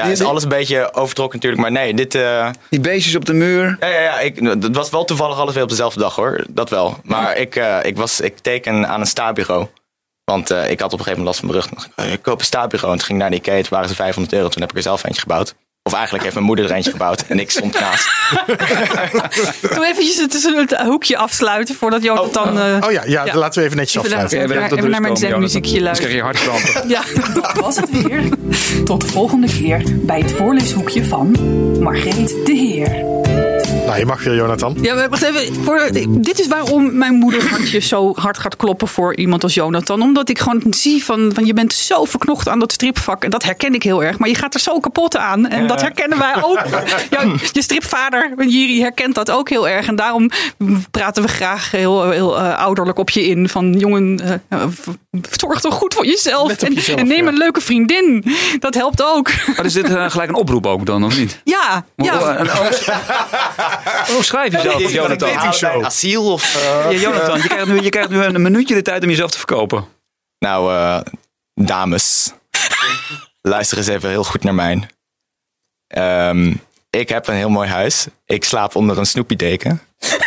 ja, is alles een beetje overtrokken natuurlijk. Maar nee, dit... eh, Die beestjes op de muur. Ja, ja, ja. Ik, het was wel toevallig alles weer op dezelfde dag hoor. Dat wel. Maar ik, eh, ik, was, ik teken aan een stabureau. Want eh, ik had op een gegeven moment last van mijn rug. Ik, ik koop een stabureau. En toen ging ik naar de Ikea. Toen waren ze 500 euro. Toen heb ik er zelf eentje gebouwd. Of eigenlijk heeft mijn moeder er eentje gebouwd. En ik stond naast. Doe eventjes het, het hoekje afsluiten voordat Jonathan... eh, Oh ja, ja, Ja. laten we even netjes Even afsluiten. laten- Ja, even naar mijn zenmuziekje Dan krijg luisteren. je hartkrampen. Ja. Dat was het weer. Tot de volgende keer bij het voorleeshoekje van Margreet de Heer. Nou, je mag weer, Jonathan. Ja, wacht even. Voor, dit is waarom mijn moeder hartje zo hard gaat kloppen voor iemand als Jonathan. Omdat ik gewoon zie van, van je bent zo verknocht aan dat stripvak. En dat herken ik heel erg. Maar je gaat er zo kapot aan. En dat herkennen wij ook. Ja, je stripvader, Jiri, herkent dat ook heel erg. En daarom praten we graag heel, heel eh, ouderlijk op je in. Van jongen, eh, eh, zorg toch goed voor jezelf. Let op en, jezelf, en neem ja. een leuke vriendin. Dat helpt ook. Maar is dit eh, gelijk een oproep ook dan, of niet? Ja, ja. Hoe, schrijf je zelf, Jonathan? Asiel of... eh, Ja, Jonathan, je krijgt, nu, je krijgt nu een minuutje de tijd om jezelf te verkopen. Nou, eh, dames. Luister eens even heel goed naar mij. Ehm, ik heb een heel mooi huis. Ik slaap onder een snoepiedeken.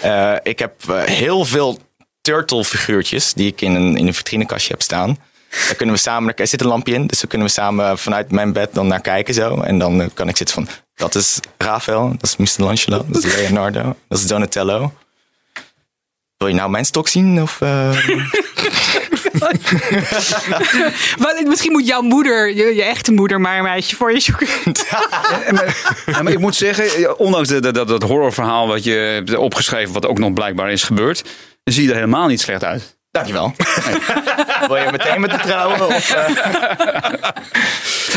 Eh ik heb heel veel turtle figuurtjes die ik in een, in een vitrinekastje heb staan. Daar kunnen we samen, er zit een lampje in, dus daar kunnen we samen vanuit mijn bed dan naar kijken zo. En dan kan ik zitten van, dat is Rafael, dat is Michelangelo, dat is Leonardo, dat is Donatello. Wil je nou mijn stok zien? Of, eh? Maar misschien moet jouw moeder, je, je echte moeder, maar een meisje voor je zoeken. Ja, maar ik moet zeggen, ondanks de, de- dat, dat horrorverhaal wat je hebt opgeschreven, wat ook nog blijkbaar is gebeurd, zie je er helemaal niet slecht uit. Dankjewel. Wil je meteen met me trouwen? Of, eh?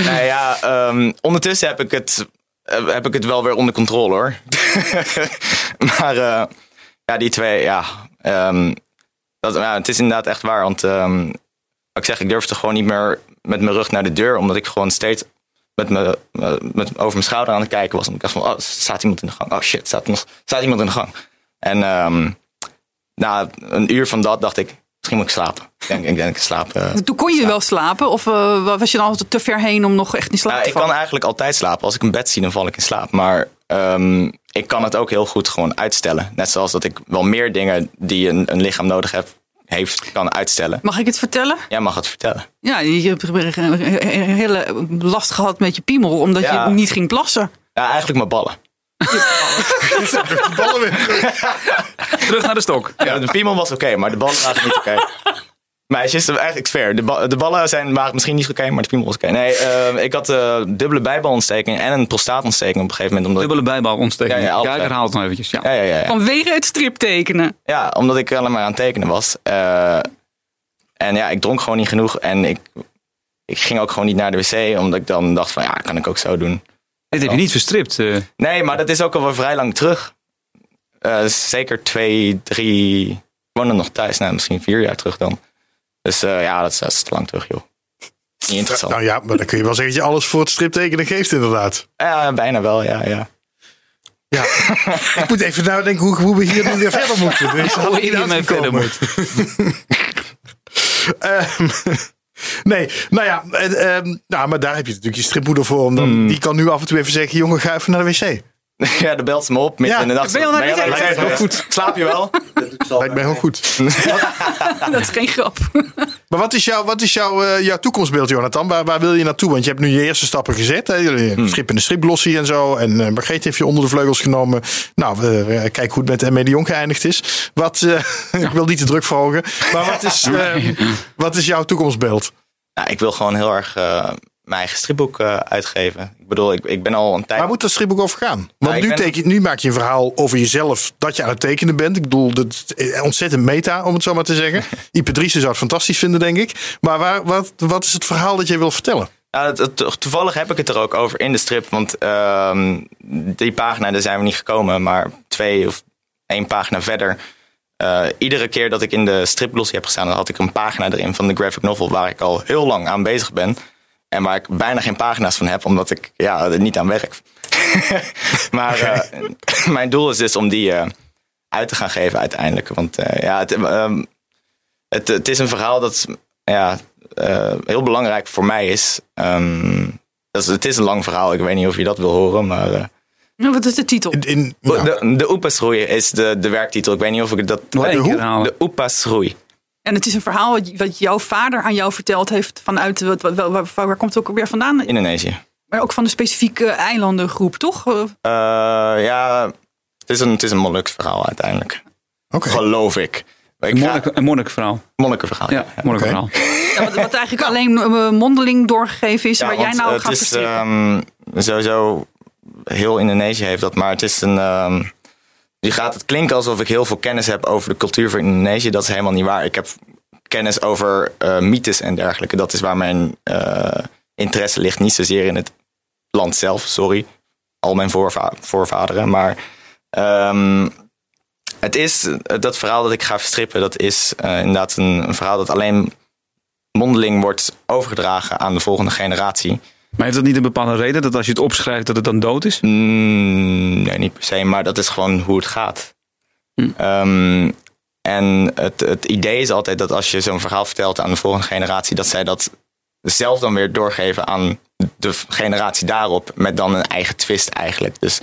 nou ja, ehm, ondertussen heb ik, het, heb ik het wel weer onder controle hoor. maar eh, ja, die twee, ja. ehm, dat, ja. Het is inderdaad echt waar. Want ehm, ik zeg, ik durfde gewoon niet meer met mijn rug naar de deur. Omdat ik gewoon steeds met me, eh, met, over mijn schouder aan het kijken was. En ik dacht van, oh, staat iemand in de gang? Oh shit, staat, staat iemand in de gang? En ehm, na een uur van dat dacht ik, misschien moet ik slapen. Ik denk, ik denk ik slaap. eh. Toen kon je wel slapen? Of eh, was je dan altijd te ver heen om nog echt in slaap Ja, te ik kan eigenlijk altijd slapen. Als ik een bed zie, dan val ik in slaap. Maar ehm, ik kan het ook heel goed gewoon uitstellen. Net zoals dat ik wel meer dingen die een, een lichaam nodig heb, heeft, kan uitstellen. Mag ik het vertellen? Jij mag het vertellen. Ja, je hebt een hele last gehad met je piemel, omdat Ja. je niet ging plassen. Ja, eigenlijk mijn ballen. Ballen weer terug. Naar de stok. Ja, de piemel was oké, maar de ballen waren niet oké. Meisjes, eigenlijk fair. De, ba- de ballen zijn, waren misschien niet oké, maar de piemel was oké. Nee, eh, ik had eh dubbele bijbalontsteking en een prostaatontsteking op een gegeven moment. Omdat Dubbele bijbal ontsteking. Ja, Ja, ja, altijd. ik herhaal het nog eventjes. Ja. ja, ja, ja, ja. Vanwege het striptekenen. Ja, omdat ik alleen maar aan het tekenen was. Eh, en ja, ik dronk gewoon niet genoeg. En ik, ik ging ook gewoon niet naar de wc. Omdat ik dan dacht van, ja, kan ik ook zo doen. Dit heb je niet verstript. Nee, maar dat is ook alweer vrij lang terug. Eh, zeker twee, drie... Ik woonde nog thuis. Nou, misschien vier jaar terug dan. Dus eh, ja, dat is, dat is te lang terug, joh. Niet interessant. Nou ja, maar dan kun je wel zeggen dat je alles voor het striptekenen geeft inderdaad. Ja, bijna wel, ja, ja. Ja. ik moet even nadenken hoe, hoe we hier nu weer verder moeten. Dus Hoe hiermee verder moet. Ehm, Nee, nou ja, eh, ehm, nou, maar daar heb je natuurlijk je stripmoeder voor. Om dan, Die kan nu af en toe even zeggen, jongen, ga even naar de wc. ja, de belt ze me op midden Ja, in de nacht. ben je al naar Ben je de de Heel geweest? Slaap je wel? Lijkt mij heel goed. Dat is geen grap. Maar wat is, jouw, wat is jouw, eh, jouw toekomstbeeld, Jonathan? Waar, waar wil je naartoe? Want je hebt nu je eerste stappen gezet. Hè? Jullie Hmm. Strip in de striplossie en zo. En uh, Margreet heeft je onder de vleugels genomen. Nou, eh, kijk hoe het met de Jong geëindigd is. Wat, eh, ik wil niet te druk verhogen. Maar wat is, eh, wat is jouw toekomstbeeld? Nou, ik wil gewoon heel erg eh, mijn eigen stripboek eh, uitgeven. Ik bedoel, ik, ik ben al een tijd... Waar moet dat stripboek over gaan? Want Nou, nu, ben- teken, nu maak je een verhaal over jezelf dat je aan het tekenen bent. Ik bedoel, dat is ontzettend meta, om het zo maar te zeggen. Ipe Driessen zou het fantastisch vinden, denk ik. Maar waar, wat, wat is het verhaal dat jij wil vertellen? Het- toevallig heb ik het er ook over in de strip. Want ehm, die pagina, daar zijn we niet gekomen. Maar twee of één pagina verder. eh, iedere keer dat ik in de striplossie heb gestaan, dan had ik een pagina erin van de graphic novel waar ik al heel lang aan bezig ben. En waar ik bijna geen pagina's van heb, omdat ik ja, er niet aan werk. maar eh, mijn doel is dus om die eh, uit te gaan geven uiteindelijk. Want eh, ja, het, ehm, het, het is een verhaal dat ja, eh, heel belangrijk voor mij is. Ehm, dat is. Het is een lang verhaal, ik weet niet of je dat wil horen, maar... eh, Nou, Wat is de titel? In, in, nou, de, de Oepasroei is de, de werktitel. Ik weet niet of ik dat... Nog één hoe? De Oepasroei. En het is een verhaal wat, jouw vader aan jou verteld heeft vanuit, wat, wat, waar, waar, waar komt het ook weer vandaan? Indonesië. Maar ook van de specifieke eilandengroep, toch? Eh, ja, het is een, het is een Molukse verhaal uiteindelijk. Oké. Geloof ik. ik Een ga- monnik, een monnikverhaal. monnikenverhaal. Ja, monnikverhaal. ja, wat, wat eigenlijk alleen eh, mondeling doorgegeven is, Ja, waar jij nou het gaat is ehm, sowieso heel Indonesië heeft dat, maar het is een. ehm je gaat het klinken alsof ik heel veel kennis heb over de cultuur van Indonesië. Dat is helemaal niet waar. Ik heb kennis over eh, mythes en dergelijke. Dat is waar mijn eh, interesse ligt. Niet zozeer in het land zelf, sorry. Al mijn voorva- voorvaderen. Maar ehm, het is dat verhaal dat ik ga verstrippen. Dat is eh, inderdaad een, een verhaal dat alleen mondeling wordt overgedragen aan de volgende generatie. Maar heeft dat niet een bepaalde reden dat als je het opschrijft dat het dan dood is? Mm, nee, niet per se, maar dat is gewoon hoe het gaat. Hm. Ehm, en het, het idee is altijd dat als je zo'n verhaal vertelt aan de volgende generatie, dat zij dat zelf dan weer doorgeven aan de generatie daarop, met dan een eigen twist eigenlijk. Dus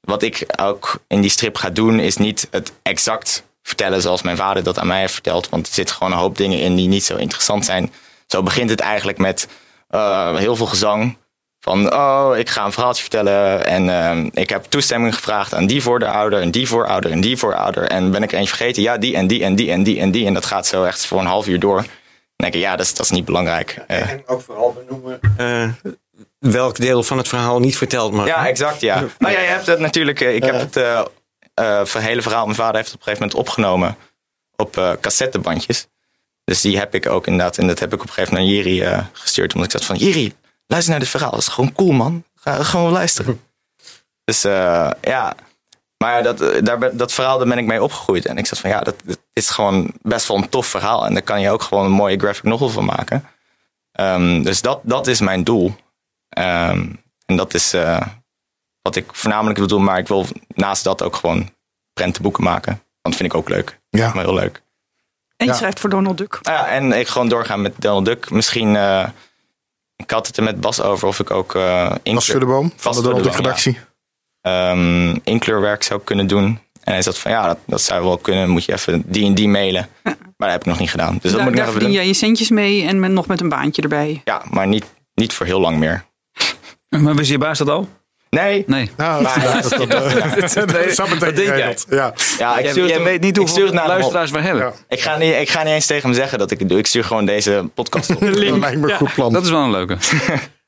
wat ik ook in die strip ga doen, is niet het exact vertellen zoals mijn vader dat aan mij heeft verteld. Want er zitten gewoon een hoop dingen in die niet zo interessant zijn. Zo begint het eigenlijk met eh, heel veel gezang. Van, oh, ik ga een verhaaltje vertellen. En eh, ik heb toestemming gevraagd aan die voorouder en die voorouder en die voorouder. En ben ik er eentje vergeten? Ja, die en die en die en die en die. En dat gaat zo echt voor een half uur door. Dan denk ik, ja, dat is, dat is niet belangrijk. Eh, En ook vooral benoemen eh, welk deel van het verhaal niet verteld mag. Ja, exact, ja. Nou ja, je hebt het natuurlijk... eh, Ik heb het eh, eh, hele verhaal... Mijn vader heeft het op een gegeven moment opgenomen op eh, cassettebandjes. Dus die heb ik ook inderdaad... En dat heb ik op een gegeven moment naar Jiri eh, gestuurd. Omdat ik zat van... Jiri, luister naar dit verhaal. Dat is gewoon cool, man. Ga gewoon luisteren. Dus eh, ja... Maar dat, eh, daar, dat verhaal, daar ben ik mee opgegroeid. En ik zat van, ja, dat, dat is gewoon best wel een tof verhaal. En daar kan je ook gewoon een mooie graphic novel van maken. Ehm, dus dat, dat is mijn doel. Ehm, en dat is wat ik voornamelijk wil doen. Maar ik wil naast dat ook gewoon prentenboeken maken. Want dat vind ik ook leuk. Ja. Maar heel leuk. En je Ja. schrijft voor Donald Duck. Ja, en ik gewoon doorgaan met Donald Duck. Misschien, eh, ik had het er met Bas over of ik ook eh Bas Schuddeboom van de Donald Duck redactie. ehm, inkleurwerk zou kunnen doen. En hij zat van, ja, dat, dat zou wel kunnen. Moet je even die en die mailen. Maar dat heb ik nog niet gedaan. Dus dat moet ik daar nog even verdien jij je centjes mee en met, nog met een baantje erbij. Ja, maar niet, niet voor heel lang meer. Maar wist je baas dat al? Nee. Nee. Nou, dat, dat, dat, dat, dat is denk jij? Ja. Ja, ik stuur het jij weet niet ik stuur hoeveel het naar luisteraars we hebben. Ja. Ik ga, niet, ik ga niet eens tegen hem zeggen dat ik het doe. Ik stuur gewoon deze podcast op. Dat lijkt me een goed plan. Dat is wel een leuke.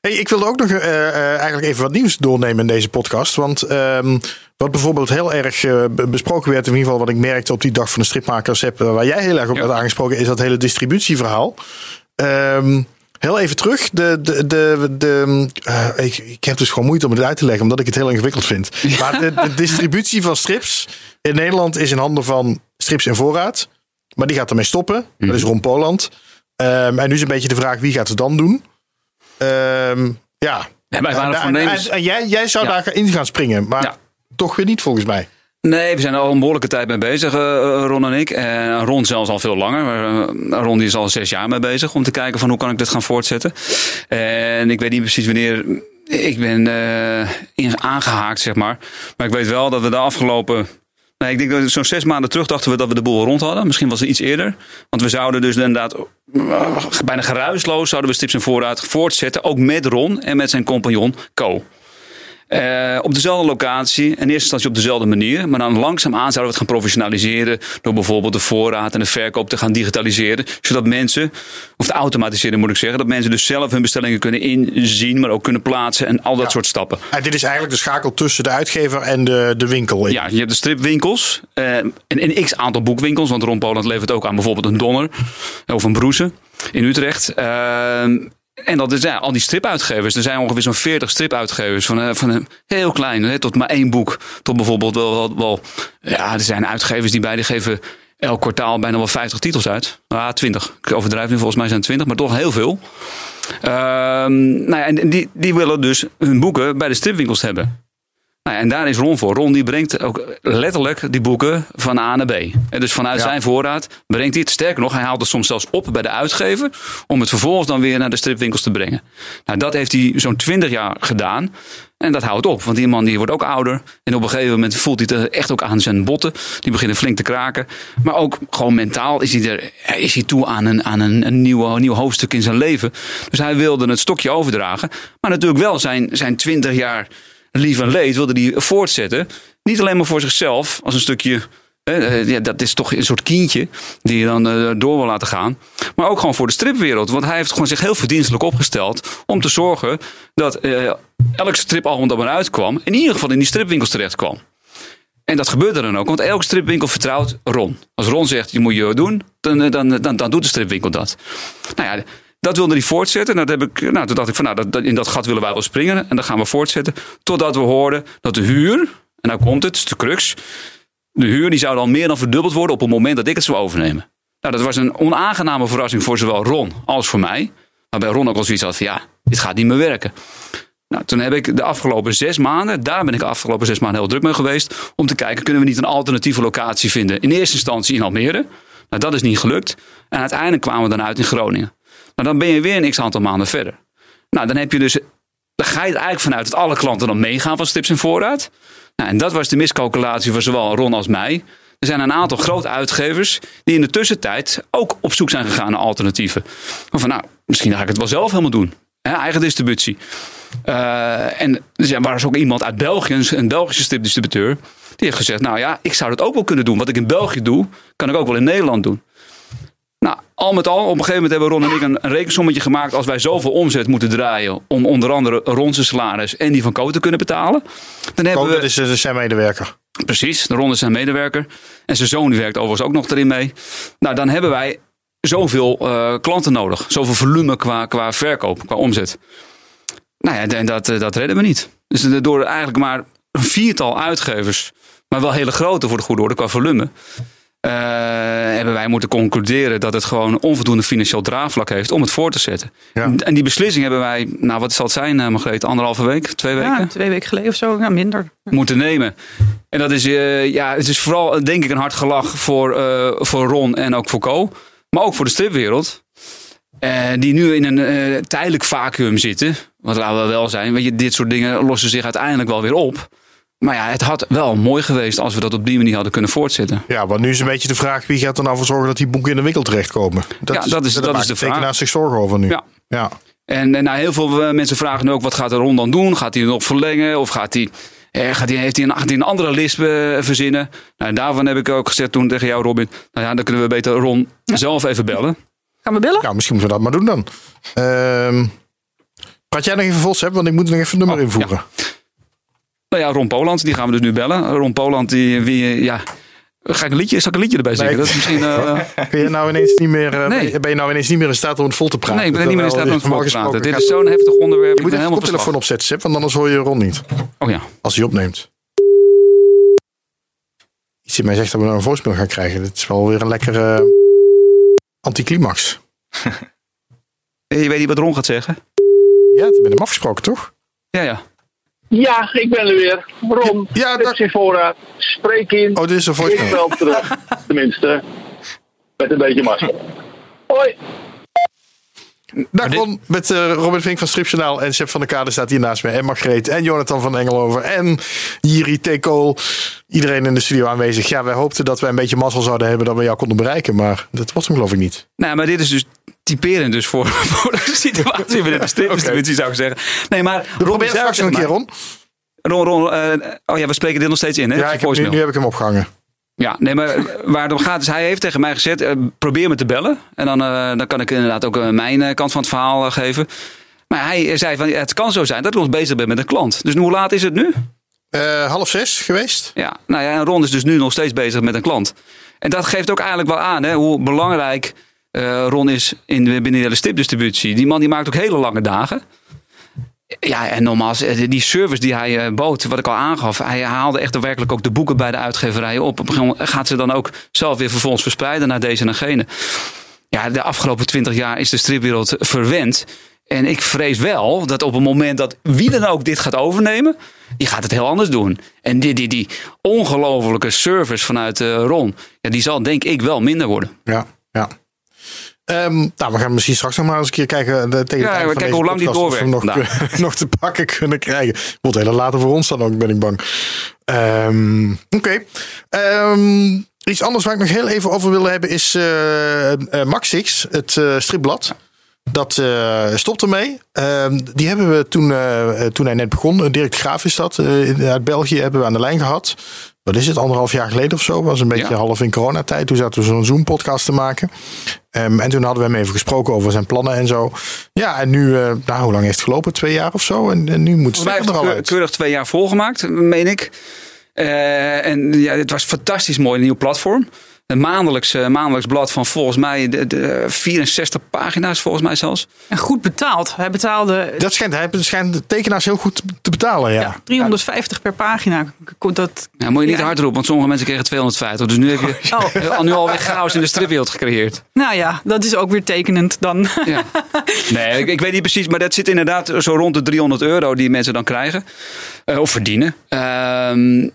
Hey, ik wilde ook nog eh, eh, eigenlijk even wat nieuws doornemen in deze podcast. Want ehm, wat bijvoorbeeld heel erg eh, be- besproken werd, in ieder geval wat ik merkte op die dag van de stripmakers, heb, eh, waar jij heel erg op Ja. werd aangesproken, is dat hele distributieverhaal. Ehm, heel even terug. De, de, de, de, eh, ik, ik heb dus gewoon moeite om het uit te leggen, omdat ik het heel ingewikkeld vind. Maar de, de distributie van strips in Nederland is in handen van Strips en Voorraad. Maar die gaat ermee stoppen. Dat is Ron Poland. Ehm, en nu is een beetje de vraag, wie gaat het dan doen? Ehm, ja. Waren En- en, en jij, jij zou Ja. daarin gaan springen, maar Ja. toch weer niet volgens mij. Nee, we zijn er al een behoorlijke tijd mee bezig, eh, Ron en ik. En Ron zelfs al veel langer. Eh, Ron die is al zes jaar mee bezig om te kijken van hoe kan ik dit gaan voortzetten. En ik weet niet precies wanneer ik ben eh, aangehaakt, zeg maar. Maar ik weet wel dat we de afgelopen... Nee, ik denk dat zo'n zes maanden terug dachten we dat we de boel rond hadden. Misschien was het iets eerder. Want we zouden dus inderdaad eh, bijna geruisloos zouden we Stips en Voorraad voortzetten. Ook met Ron en met zijn compagnon Co. Eh, op dezelfde locatie, in eerste instantie op dezelfde manier. Maar dan langzaamaan zouden we het gaan professionaliseren. Door bijvoorbeeld de voorraad en de verkoop te gaan digitaliseren. Zodat mensen, of te automatiseren moet ik zeggen. Dat mensen dus zelf hun bestellingen kunnen inzien. Maar ook kunnen plaatsen en al dat soort stappen. En dit is eigenlijk de schakel tussen de uitgever en de, de winkel. Ja, je hebt de stripwinkels. eh, en een x aantal boekwinkels. Want Ron Poland levert ook aan bijvoorbeeld een Donner. Of een Broeze in Utrecht. Ehm, en dat is ja, al die stripuitgevers. Er zijn ongeveer zo'n 40 stripuitgevers. Van, eh, van heel klein, tot maar één boek. Tot bijvoorbeeld wel, wel, Ja, er zijn uitgevers die bij die geven elk kwartaal bijna wel 50 titels uit. Ah, 20. Ik overdrijf nu, volgens mij zijn het 20, maar toch heel veel. Ehm, nou ja, en die, die willen dus hun boeken bij de stripwinkels hebben. Nou ja, en daar is Ron voor. Ron die brengt ook letterlijk die boeken van A naar B. En dus vanuit Ja. zijn voorraad brengt hij het. Sterker nog, hij haalt het soms zelfs op bij de uitgever. Om het vervolgens dan weer naar de stripwinkels te brengen. Nou, dat heeft hij zo'n 20 jaar gedaan. En dat houdt op. Want die man die wordt ook ouder. En op een gegeven moment voelt hij het echt ook aan zijn botten. Die beginnen flink te kraken. Maar ook gewoon mentaal is hij, er, is hij toe aan, een, aan een, een, nieuw, een nieuw hoofdstuk in zijn leven. Dus hij wilde het stokje overdragen. Maar natuurlijk wel zijn, zijn 20 jaar lief en leed wilde hij voortzetten. Niet alleen maar voor zichzelf, als een stukje. eh, ja, dat is toch een soort kindje die je dan eh, door wil laten gaan. Maar ook gewoon voor de stripwereld. Want hij heeft gewoon zich heel verdienstelijk opgesteld om te zorgen dat eh, elk stripalbum dat maar uitkwam, in ieder geval in die stripwinkels terecht kwam. En dat gebeurde dan ook, want elke stripwinkel vertrouwt Ron. Als Ron zegt, je moet je doen, dan, dan, dan, dan doet de stripwinkel dat. Nou ja, dat wilde hij voortzetten. En dat heb ik, nou, toen dacht ik van, nou, dat, dat- in dat gat willen wij wel springen. En dat gaan we voortzetten. Totdat we hoorden dat de huur, en nou komt het, het is de crux. De huur die zou dan meer dan verdubbeld worden op het moment dat ik het zou overnemen. Nou, dat was een onaangename verrassing voor zowel Ron als voor mij. Waarbij Ron ook al zoiets had van, ja, dit gaat niet meer werken. Nou, toen heb ik de afgelopen zes maanden, daar ben ik de afgelopen zes maanden heel druk mee geweest, om te kijken, kunnen we niet een alternatieve locatie vinden? In eerste instantie in Almere. Nou, dat is niet gelukt. En uiteindelijk kwamen we dan uit in Groningen. Nou, dan ben je weer een x aantal maanden verder. Nou, dan heb je dus, dan ga je er eigenlijk vanuit dat alle klanten dan meegaan van Stips en Voorraad. Nou, en dat was de miscalculatie voor zowel Ron als mij. Er zijn een aantal grote uitgevers die in de tussentijd ook op zoek zijn gegaan naar alternatieven. Van nou, misschien ga ik het wel zelf helemaal doen. Eigen distributie. Eh, en er zijn- was ook iemand uit België, een- Belgische stripdistributeur. Die heeft gezegd, nou ja, ik zou dat ook wel kunnen doen. Wat ik in België doe, kan ik ook wel in Nederland doen. Nou, al met al, op een gegeven moment hebben Ron en ik een, een rekensommetje gemaakt. Als wij zoveel omzet moeten draaien om onder andere Ron's salaris en die van Co te kunnen betalen. Dan hebben we, dat is eh, zijn medewerker. Precies, Ron is zijn medewerker. En zijn zoon die werkt overigens ook nog erin mee. Nou, dan hebben wij zoveel eh, klanten nodig. Zoveel volume qua, qua verkoop, qua omzet. Nou ja, en dat, eh, dat redden we niet. Dus door eigenlijk maar een viertal uitgevers, maar wel hele grote voor de goede orde qua volume. Eh, hebben wij moeten concluderen dat het gewoon onvoldoende financieel draagvlak heeft om het voor te zetten. Ja. En die beslissing hebben wij, nou wat zal het zijn, uh, Margreet, anderhalve week, twee weken? Ja, twee weken geleden of zo. Ja, minder. moeten nemen. En dat is, eh, ja, het is vooral denk ik een hard gelach voor, eh, voor Ron en ook voor Co. Maar ook voor de stripwereld. Die nu in een eh, tijdelijk vacuüm zitten. Want laten we wel zijn, weet je, dit soort dingen lossen zich uiteindelijk wel weer op. Maar ja, het had wel mooi geweest als we dat op die manier hadden kunnen voortzetten. Ja, want nu is een beetje de vraag wie gaat er nou voor zorgen dat die boeken in de winkel terechtkomen. Dat Ja, dat is- daar dat is de vraag. zich zorgen over nu. Ja. ja. En, en nou, heel veel eh, mensen vragen nu ook, wat gaat de Ron dan doen? Gaat hij nog verlengen? Of gaat hij, eh, gaat hij, heeft hij een, gaat hij een andere list eh, verzinnen? Nou, en daarvan heb ik ook gezegd toen tegen jou, Robin. Nou ja, dan kunnen we beter Ron zelf even bellen. Gaan we bellen? Nou, misschien moeten we dat maar doen dan. Ehm praat jij nog even vol, Seb, want ik moet nog even een nummer Oh, invoeren. Nou ja, Ron Poland, die gaan we dus nu bellen. Ron Poland, die, wie, ja... Ga ik een liedje, zal ik een liedje erbij zingen? Nee. Dat is misschien... Ben je nou ineens niet meer, eh, Nee. ben je nou ineens niet meer in staat om het vol te praten? nee, ik ben niet meer in staat om het voor te praten. Dit is zo'n heftig onderwerp. Je moet ik ben even de helemaal koptelefoon verslag. opzetten, want anders hoor je Ron niet. Oh ja. Als hij opneemt. Iets in mij zegt dat we nou een voorspel gaan krijgen. Dit is wel weer een lekkere anticlimax. Je weet niet wat Ron gaat zeggen? Ja, dat ben hem afgesproken, toch? Ja, ja. Ja, ik ben er weer. Ron, Ja, ja, dat- in voorraad. Spreek in. Oh, dit is een Ik voicemail. wel terug. Tenminste, met een beetje mazzel. Hoi. Dag Ron, met eh, Robin Vink van Stripjournaal en Sepp van der Kade staat hier naast me. En Margreet en Jonathan van Engelover en Jiri T. Kool. Iedereen in de studio aanwezig. Ja, wij hoopten dat wij een beetje mazzel zouden hebben dat we jou konden bereiken. Maar dat was hem geloof ik niet. Nou, maar dit is dus typerend dus voor, voor de situatie binnen de stripdistributie, zou ik zeggen. Nee, maar proberen zei straks een keer, Ron. Ron, Ron, eh, oh ja, we spreken dit nog steeds in, hè? Ja, ik heb, nu, heb ik hem opgehangen. Ja, nee, maar waar het om gaat is, hij heeft tegen mij gezegd, eh, probeer me te bellen. En dan, eh, dan kan ik inderdaad ook mijn kant van het verhaal geven. Maar hij zei van, het kan zo zijn dat ik nog bezig ben met een klant. Dus hoe laat is het nu? Half zes geweest. Ja, nou ja, en Ron is dus nu nog steeds bezig met een klant. En dat geeft ook eigenlijk wel aan hè, hoe belangrijk eh, Ron is in, binnen de stipdistributie. Die man die maakt ook hele lange dagen. Ja, en nogmaals, eh, die service die hij eh, bood, wat ik al aangaf, hij haalde echt daadwerkelijk ook de boeken bij de uitgeverijen op. Op een gegeven moment gaat ze dan ook zelf weer vervolgens verspreiden naar deze en gene. Ja, de afgelopen twintig jaar is de stripwereld verwend. En ik vrees wel dat op het moment dat wie dan ook dit gaat overnemen, die gaat het heel anders doen. En die, die, die ongelofelijke service vanuit Ron, ja, die zal denk ik wel minder worden. Ja, ja. Ehm, nou, we gaan misschien straks nog maar eens een keer kijken. De, tegen Ja, we van kijken deze hoe lang die of we hem doorwerkt nog, nog te pakken kunnen krijgen. Wordt heel later voor ons dan ook, ben ik bang. Ehm, Oké. Ehm, iets anders waar ik nog heel even over wilde hebben is eh eh, Maxix, het eh, stripblad. Dat eh stopt ermee. Die hebben we toen, eh, eh, toen hij net begon. eh, Dirk Graaf is dat. eh, uit België hebben we aan de lijn gehad. Wat is het? Anderhalf jaar geleden of zo. Was een beetje Ja. half in coronatijd. Toen zaten we zo'n Zoom podcast te maken. Ehm, en toen hadden we hem even gesproken over zijn plannen en zo. Ja, en nu, eh, nou, hoe lang heeft het gelopen? Twee jaar of zo? En, en nu moet het heeft er al uit. keurig twee jaar volgemaakt, meen ik. Eh, en ja, het was fantastisch mooi, een nieuw platform. Een maandelijks, eh, maandelijks blad van volgens mij de, de 64 pagina's, volgens mij zelfs. En goed betaald. Hij betaalde Dat schijnt, hij schijnt de tekenaars heel goed te betalen, ja. ja, 350 per pagina. Dat, Ja, moet je niet Ja. hard roepen, want sommige mensen kregen 250. Dus nu heb je oh, al nu alweer chaos in de stripwereld gecreëerd. nou ja, dat is ook weer tekenend dan. Ja. Nee, ik, ik weet niet precies, maar dat zit inderdaad zo rond de 300 euro die mensen dan krijgen. eh, of verdienen. Ehm,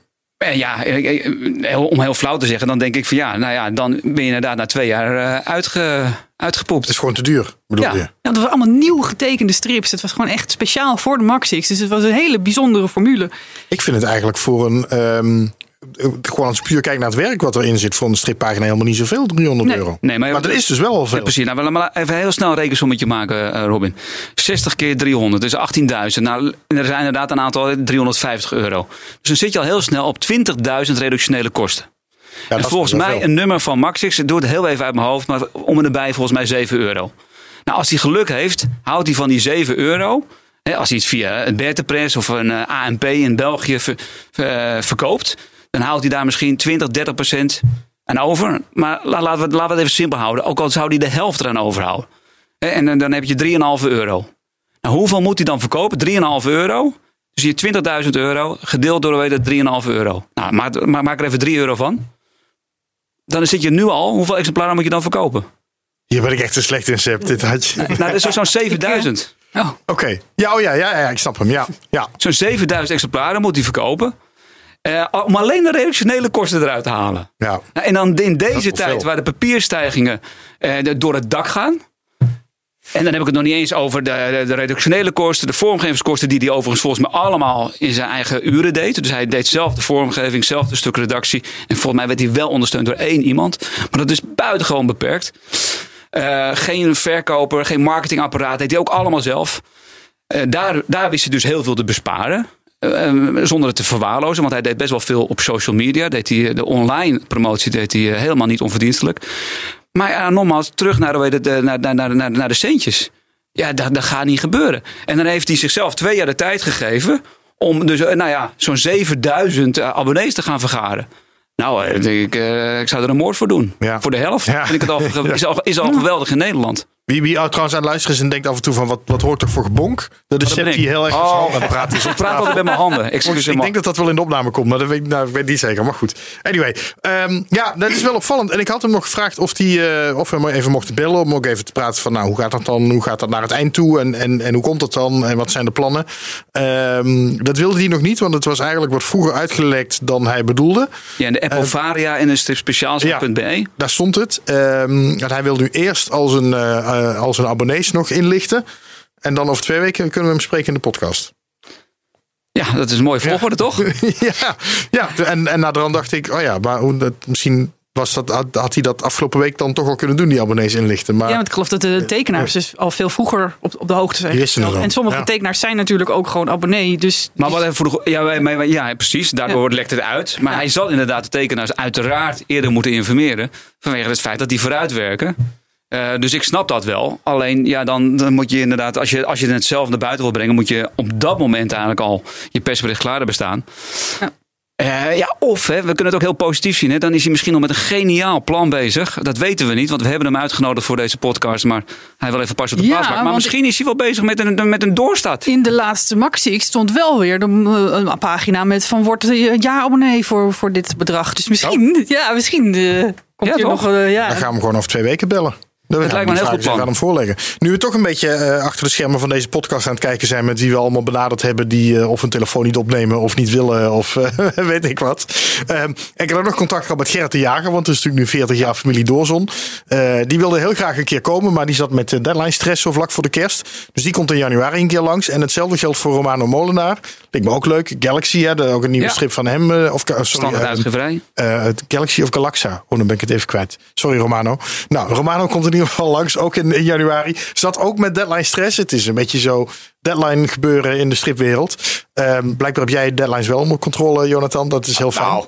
ja, ik- ik- heel- om heel flauw te zeggen, dan denk ik van ja, nou ja, dan ben je inderdaad na twee jaar eh, uitge, uitgepoept. Het is gewoon te duur, bedoel Ja. je? Ja, dat waren allemaal nieuw getekende strips. Het was gewoon echt speciaal voor de Maxix. Dus het was een hele bijzondere formule. Ik vind het eigenlijk voor een... ehm, gewoon als ik puur kijk naar het werk wat erin zit voor een strippagina helemaal niet zoveel, 300 Nee. euro. Nee, maar- maar dat is dus wel veel. Ja, precies. Nou, we maar even heel snel een rekensommetje maken, eh, Robin. 60 keer 300, dus 18.000. Nou, er zijn inderdaad een aantal 350 euro. Dus dan zit je al heel snel op 20.000 reductionele kosten. Ja, en volgens mij veel. een nummer van Maxix, ik doe het heel even uit mijn hoofd, maar om en erbij volgens mij 7 euro. Nou, als hij geluk heeft, houdt hij van die 7 euro. Hè, als hij het via een Bertepress of een eh, ANP in België ver- ver- eh, verkoopt, dan houdt hij daar misschien 20, 30 procent aan over. Maar la- laten we, laten we het even simpel houden. Ook al zou hij de helft eraan overhouden. En dan- heb je 3,5 euro. Nou, hoeveel moet hij dan verkopen? 3,5 euro. Dus je 20.000 euro gedeeld door het, 3,5 euro. Nou, maak, maak er even 3 euro van. Dan zit je nu al. Hoeveel exemplaren moet je dan verkopen? Hier ben ik echt te slecht in, Seb. Dit had je. Nou, dat is zo'n 7000. Oh, Oké. Ja, oh ja, ja, ja, ik snap hem. Ja, ja. Zo'n 7000 exemplaren moet hij verkopen. Eh, om alleen de redactionele kosten eruit te halen. ja. Nou, en dan in deze tijd veel. waar de papierstijgingen eh, door het dak gaan. En dan heb ik het nog niet eens over de, de, de redactionele kosten, de vormgevingskosten, die hij overigens volgens mij allemaal in zijn eigen uren deed. Dus hij deed zelf de vormgeving, zelf de stuk redactie. En volgens mij werd hij wel ondersteund door één iemand. Maar dat is buitengewoon beperkt. Eh, geen verkoper, geen marketingapparaat, deed hij ook allemaal zelf. Daar, daar wist hij dus heel veel te besparen. Eh, eh, zonder het te verwaarlozen, want hij deed best wel veel op social media. Deed hij, eh, de online promotie deed hij eh, helemaal niet onverdienstelijk. Maar ja, nogmaals, terug naar, eh, naar, naar, naar, naar, de centjes. Ja, dat, dat gaat niet gebeuren. En dan heeft hij zichzelf twee jaar de tijd gegeven om dus, nou ja, zo'n 7000 eh, abonnees te gaan vergaren. Nou, ik, ik zou er een moord voor doen. Ja. Voor de helft. Ja. Vind ik het al, is, al, is al geweldig in Nederland. Wie, wie trouwens aan het luisteren is en denkt af en toe van wat, wat hoort toch voor gebonk? Dat is Sepp die heel erg Oh. praten is. Ik praat altijd met mijn handen. Ik denk dat dat wel in de opname komt, maar dat weet, ik- nou, ik weet niet zeker. Maar goed. Anyway, ehm, ja, dat is wel opvallend. En ik had hem nog gevraagd of, die, eh, of we hem even mochten bellen. Om ook even te praten van, nou, hoe gaat dat dan? Hoe gaat dat naar het eind toe? En, en, en hoe komt dat dan? En wat zijn de plannen? Ehm, dat wilde hij nog niet, want het was eigenlijk wat vroeger uitgelekt dan hij bedoelde. Ja, en de Apple Varia en een strip speciaalzaak.be. Daar stond het. En hij wil nu eerst al zijn, eh, eh, al zijn abonnees nog inlichten. En dan over twee weken kunnen we hem spreken in de podcast. Ja, dat is een mooie volgorde, toch? ja, ja, en, en naderhand dacht ik, oh ja, maar hoe dat, misschien was dat, had, had hij dat afgelopen week dan toch wel kunnen doen, die abonnees inlichten. Maar Ja, want ik geloof dat de tekenaars dus al veel vroeger op, op de hoogte zijn. Gesteld. al. En sommige Ja. tekenaars zijn natuurlijk ook gewoon abonnee. Dus Maar wat even voor de, ja, wij- wij- wij- ja, precies. Daardoor lekt het uit. Maar Ja. hij zal inderdaad de tekenaars uiteraard eerder moeten informeren. Vanwege het feit dat die vooruitwerken. Eh, dus ik snap dat wel. Alleen ja, dan, dan moet je inderdaad, als je, als je het zelf naar buiten wil brengen, moet je op dat moment eigenlijk al je persbericht klaar hebben staan. Ja. Eh, ja, of hè, we kunnen het ook heel positief zien. Hè, dan is hij misschien nog met een geniaal plan bezig. Dat weten we niet, want we hebben hem uitgenodigd voor deze podcast. Maar hij wil even pas op de Ja, plaats maken. Maar misschien is hij wel bezig met een, met een doorstart. in de laatste Maxi stond wel weer de, eh, een pagina met van wordt je jaarabonnee voor, voor dit bedrag. Dus misschien, ja, misschien komt Ja, hier nog. ja. dan gaan we hem gewoon over twee weken bellen. Dat lijkt me een heel goed plan. Hem voorleggen. Nu we toch een beetje eh, achter de schermen van deze podcast aan het kijken zijn met wie we allemaal benaderd hebben die eh, of hun telefoon niet opnemen of niet willen of eh, weet ik wat. Ehm, ik heb ook nog contact gehad met Gerrit de Jager, want het is natuurlijk nu 40 jaar familie Doorzon. Die wilde heel graag een keer komen, maar die zat met deadline stress zo vlak voor de kerst. Dus die komt in januari een keer langs. En hetzelfde geldt voor Romano Molenaar. Lijkt me ook leuk. Galaxy, hè, ook een nieuwe Ja. strip van hem. of, sorry, Galaxy of Galaxa. Oh, dan ben ik het even kwijt. Sorry, Romano. Nou, Romano komt in ieder langs, ook in, in januari. Zat ook met deadline stress. Het is een beetje zo deadline gebeuren in de stripwereld. Ehm, blijkbaar heb jij deadlines wel onder controle, Jonathan. Dat is heel fijn. Nou.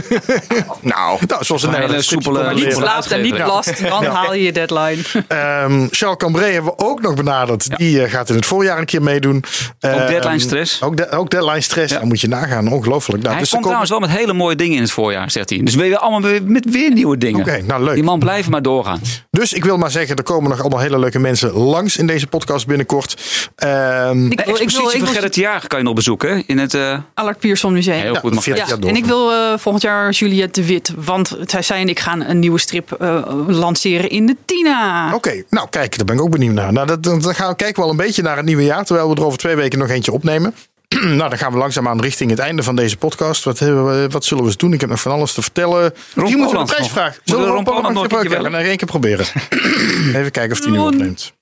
nou. Nou, zoals een hele soepele- niet slaapt en niet belast, dan haal je je deadline. Ehm, Charles Cambré hebben we ook nog benaderd. Die eh, gaat in het voorjaar een keer meedoen. Ehm, deadline stress? Ook, de- ook deadline stress. Ja. Dan moet je nagaan. Ongelooflijk. Nou, Hij dus er komt komen- trouwens wel met hele mooie dingen in het voorjaar, zegt hij. Dus je allemaal weer, met weer nieuwe dingen. Oké, nou leuk. Die man blijft maar doorgaan. Dus ik wil maar zeggen, er komen nog allemaal hele leuke mensen langs in deze podcast binnenkort. Ehm, Ik wil, ik wil, ik wil de Jager kan je nog bezoeken. In het, eh, Allard Pierson Museum. heel Ja, goed. Mag 40 Ja, jaar door. en ik wil eh, volgend jaar Juliette de Wit. Want zij en ik gaan een nieuwe strip eh, lanceren in de Tina. Oké, nou kijk, daar ben ik ook benieuwd naar. Nou, dat, dan gaan we kijken we wel een beetje naar het nieuwe jaar, terwijl we er over twee weken nog eentje opnemen. nou, dan gaan we langzaamaan richting het einde van deze podcast. Wat, hebben we, wat zullen we eens doen? Ik heb nog van alles te vertellen. Misschien moeten we een prijsvraag. Moeten we Zullen Ron Polland nog gebruiken? Nee, één keer proberen. Even kijken of die nu opneemt.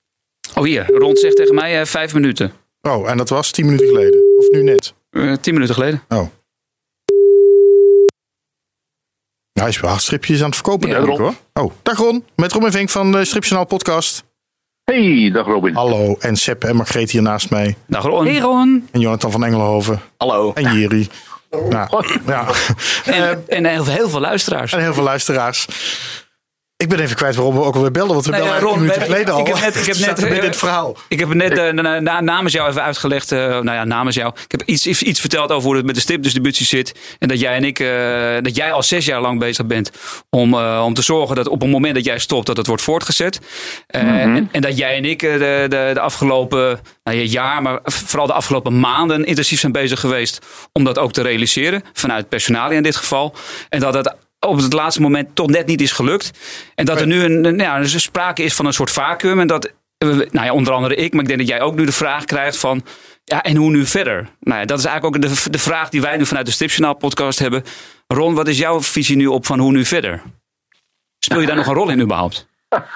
Oh hier, Ron zegt tegen mij eh, vijf minuten. Oh, en dat was tien minuten geleden. Of nu net. Eh, tien minuten geleden. Oh. Nou, hij is wel stripjes aan het verkopen, Ja, denk ik Ron. hoor. Oh, dag Ron. Met Ron en Vink van de Stripjournaal podcast. Hey, dag Robin. Hallo. En Sepp en Margreet hier naast mij. Dag Ron. Hey Ron. En Jonathan van Engelhoven. Hallo. En Jiri. Nou, ja. En, en heel, veel- heel veel luisteraars. En heel veel luisteraars. Ik ben even kwijt waarom we ook alweer belden. Want we Nee, belden Ron, tien minuten we- geleden al. ik heb net- ik heb net, eh, het verhaal. Ik heb net eh, na- na- namens jou even uitgelegd, eh, nou ja, namens jou. Ik heb iets, iets, verteld over hoe het met de stripdistributie zit. En dat jij en ik, eh, dat jij al zes jaar lang bezig bent om, eh, om te zorgen dat op het moment dat jij stopt, dat het wordt voortgezet. Eh, en, en dat jij en ik de, de, de afgelopen nou, ja, jaar, maar vooral de afgelopen maanden intensief zijn bezig geweest om dat ook te realiseren. Vanuit personaal in dit geval. En dat het op het laatste moment toch net niet is gelukt. En dat er nu een, een, ja, dus sprake is van een soort vacuüm. En dat, nou ja, onder andere ik, maar ik denk dat jij ook nu de vraag krijgt van... Ja, en hoe nu verder? Nou ja, dat is eigenlijk ook de, de vraag die wij nu vanuit de Stripjournaal podcast hebben. Ron, wat is jouw visie nu op van hoe nu verder? Speel je daar nog een rol in überhaupt?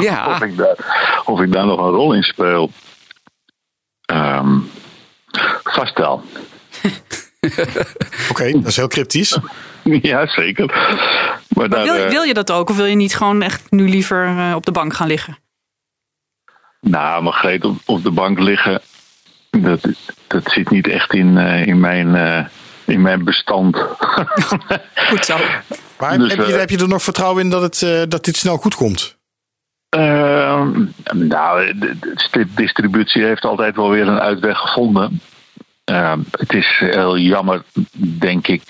Ja, Of, ik daar, of ik daar nog een rol in speel. Ehm vast wel. Oké, dat is heel cryptisch. ja, zeker. Maar daar, Wil, eh, wil je dat ook? Of wil je niet gewoon echt nu liever eh, op de bank gaan liggen? Nou, Margreet op, op de bank liggen, dat, dat zit niet echt in, eh, in, mijn, eh, in mijn bestand. Goed zo. Maar Dus, heb, je, heb je er nog vertrouwen in dat, het, eh, dat dit snel goed komt? Ehm, nou, de, de stripdistributie heeft altijd wel weer een uitweg gevonden. Ehm, het is heel jammer, denk ik,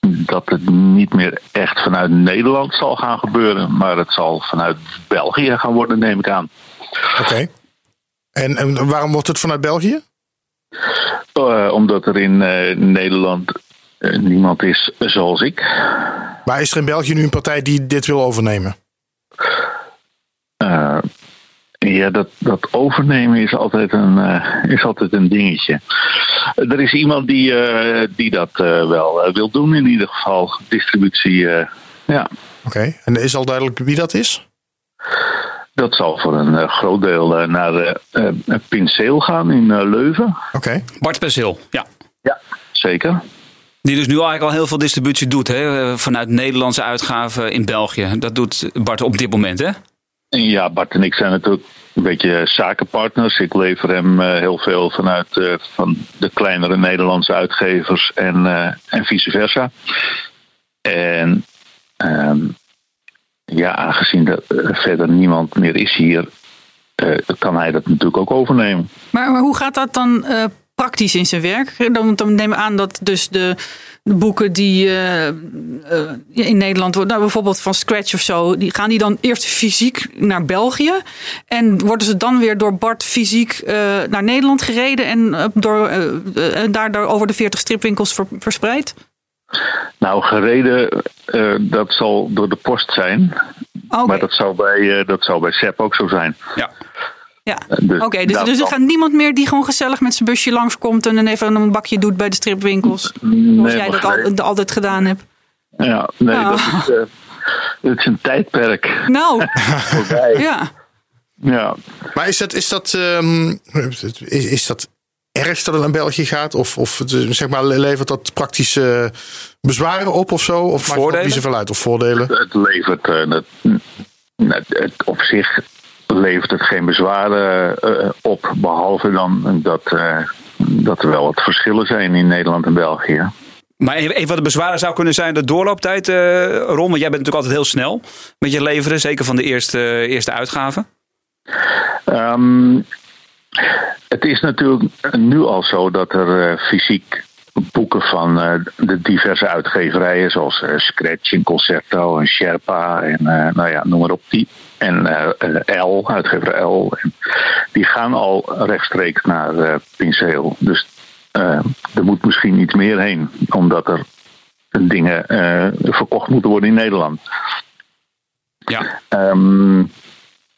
dat het niet meer echt vanuit Nederland zal gaan gebeuren, maar het zal vanuit België gaan worden, neem ik aan. Oké. En, en waarom wordt het vanuit België? Eh, omdat er in eh, Nederland eh, niemand is zoals ik. Maar is er in België nu een partij die dit wil overnemen? Ja, dat, dat overnemen is altijd een, eh, is altijd een dingetje. Er is iemand die, eh, die dat eh, wel wil doen, in ieder geval. Distributie, eh, ja. Oké. En is al duidelijk wie dat is? Dat zal voor een eh, groot deel naar eh eh, Pinseel gaan in eh, Leuven. Oké. Bart Penseel, ja. Ja, zeker. Die dus nu eigenlijk al heel veel distributie doet hè? vanuit Nederlandse uitgaven in België. Dat doet Bart op dit moment, hè? Ja, Bart en ik zijn natuurlijk een beetje zakenpartners. Ik lever hem eh, heel veel vanuit eh, van de kleinere Nederlandse uitgevers en, eh, en vice versa. En ehm, ja, aangezien er verder niemand meer is hier, kan hij dat natuurlijk ook overnemen. Maar, hoe gaat dat dan praktisch in zijn werk? Dan, dan neem ik aan dat dus de, de boeken die eh, eh, in Nederland worden, nou, bijvoorbeeld van Scratch of zo, die gaan die dan eerst fysiek naar België en worden ze dan weer door Bart fysiek eh, naar Nederland gereden en door, daardoor over de 40 stripwinkels ver- verspreid? Nou, gereden, eh, dat zal door de post zijn. Oké, Maar dat zou bij, dat zou bij SEP ook zo zijn. Ja. Ja. dus Oké, dus, dus er gaat niemand meer die gewoon gezellig met zijn busje langskomt en dan even een bakje doet bij de stripwinkels. Zoals jij dat al, altijd gedaan hebt. Ja, nee, Ah. dat, is, eh, dat is een tijdperk. Nou, voorbij. ja. Ja. Maar is dat, is dat, ehm, is, is dat erg dat het naar België gaat? Of, of het, eh, zeg maar, levert dat praktische bezwaren op of zo? Of maakt het Voordelen? niet zoveel uit? Of voordelen? Het levert eh, het, het, het op zich levert het geen bezwaren eh, op, behalve dan dat, eh, dat er wel wat verschillen zijn in Nederland en België. Maar een een van de bezwaren zou kunnen zijn de doorlooptijd, eh Ron. Want jij bent natuurlijk altijd heel snel met je leveren. Zeker van de eerste, eerste uitgave. Ehm, het is natuurlijk nu al zo dat er fysiek boeken van eh, de diverse uitgeverijen, zoals eh, Scratch en Concerto en Sherpa en eh, nou ja, noem maar op die. En L, uitgever L. Die gaan al rechtstreeks naar Pinseel. Dus er moet misschien iets meer heen, omdat er dingen verkocht moeten worden in Nederland. Ja. Ehm,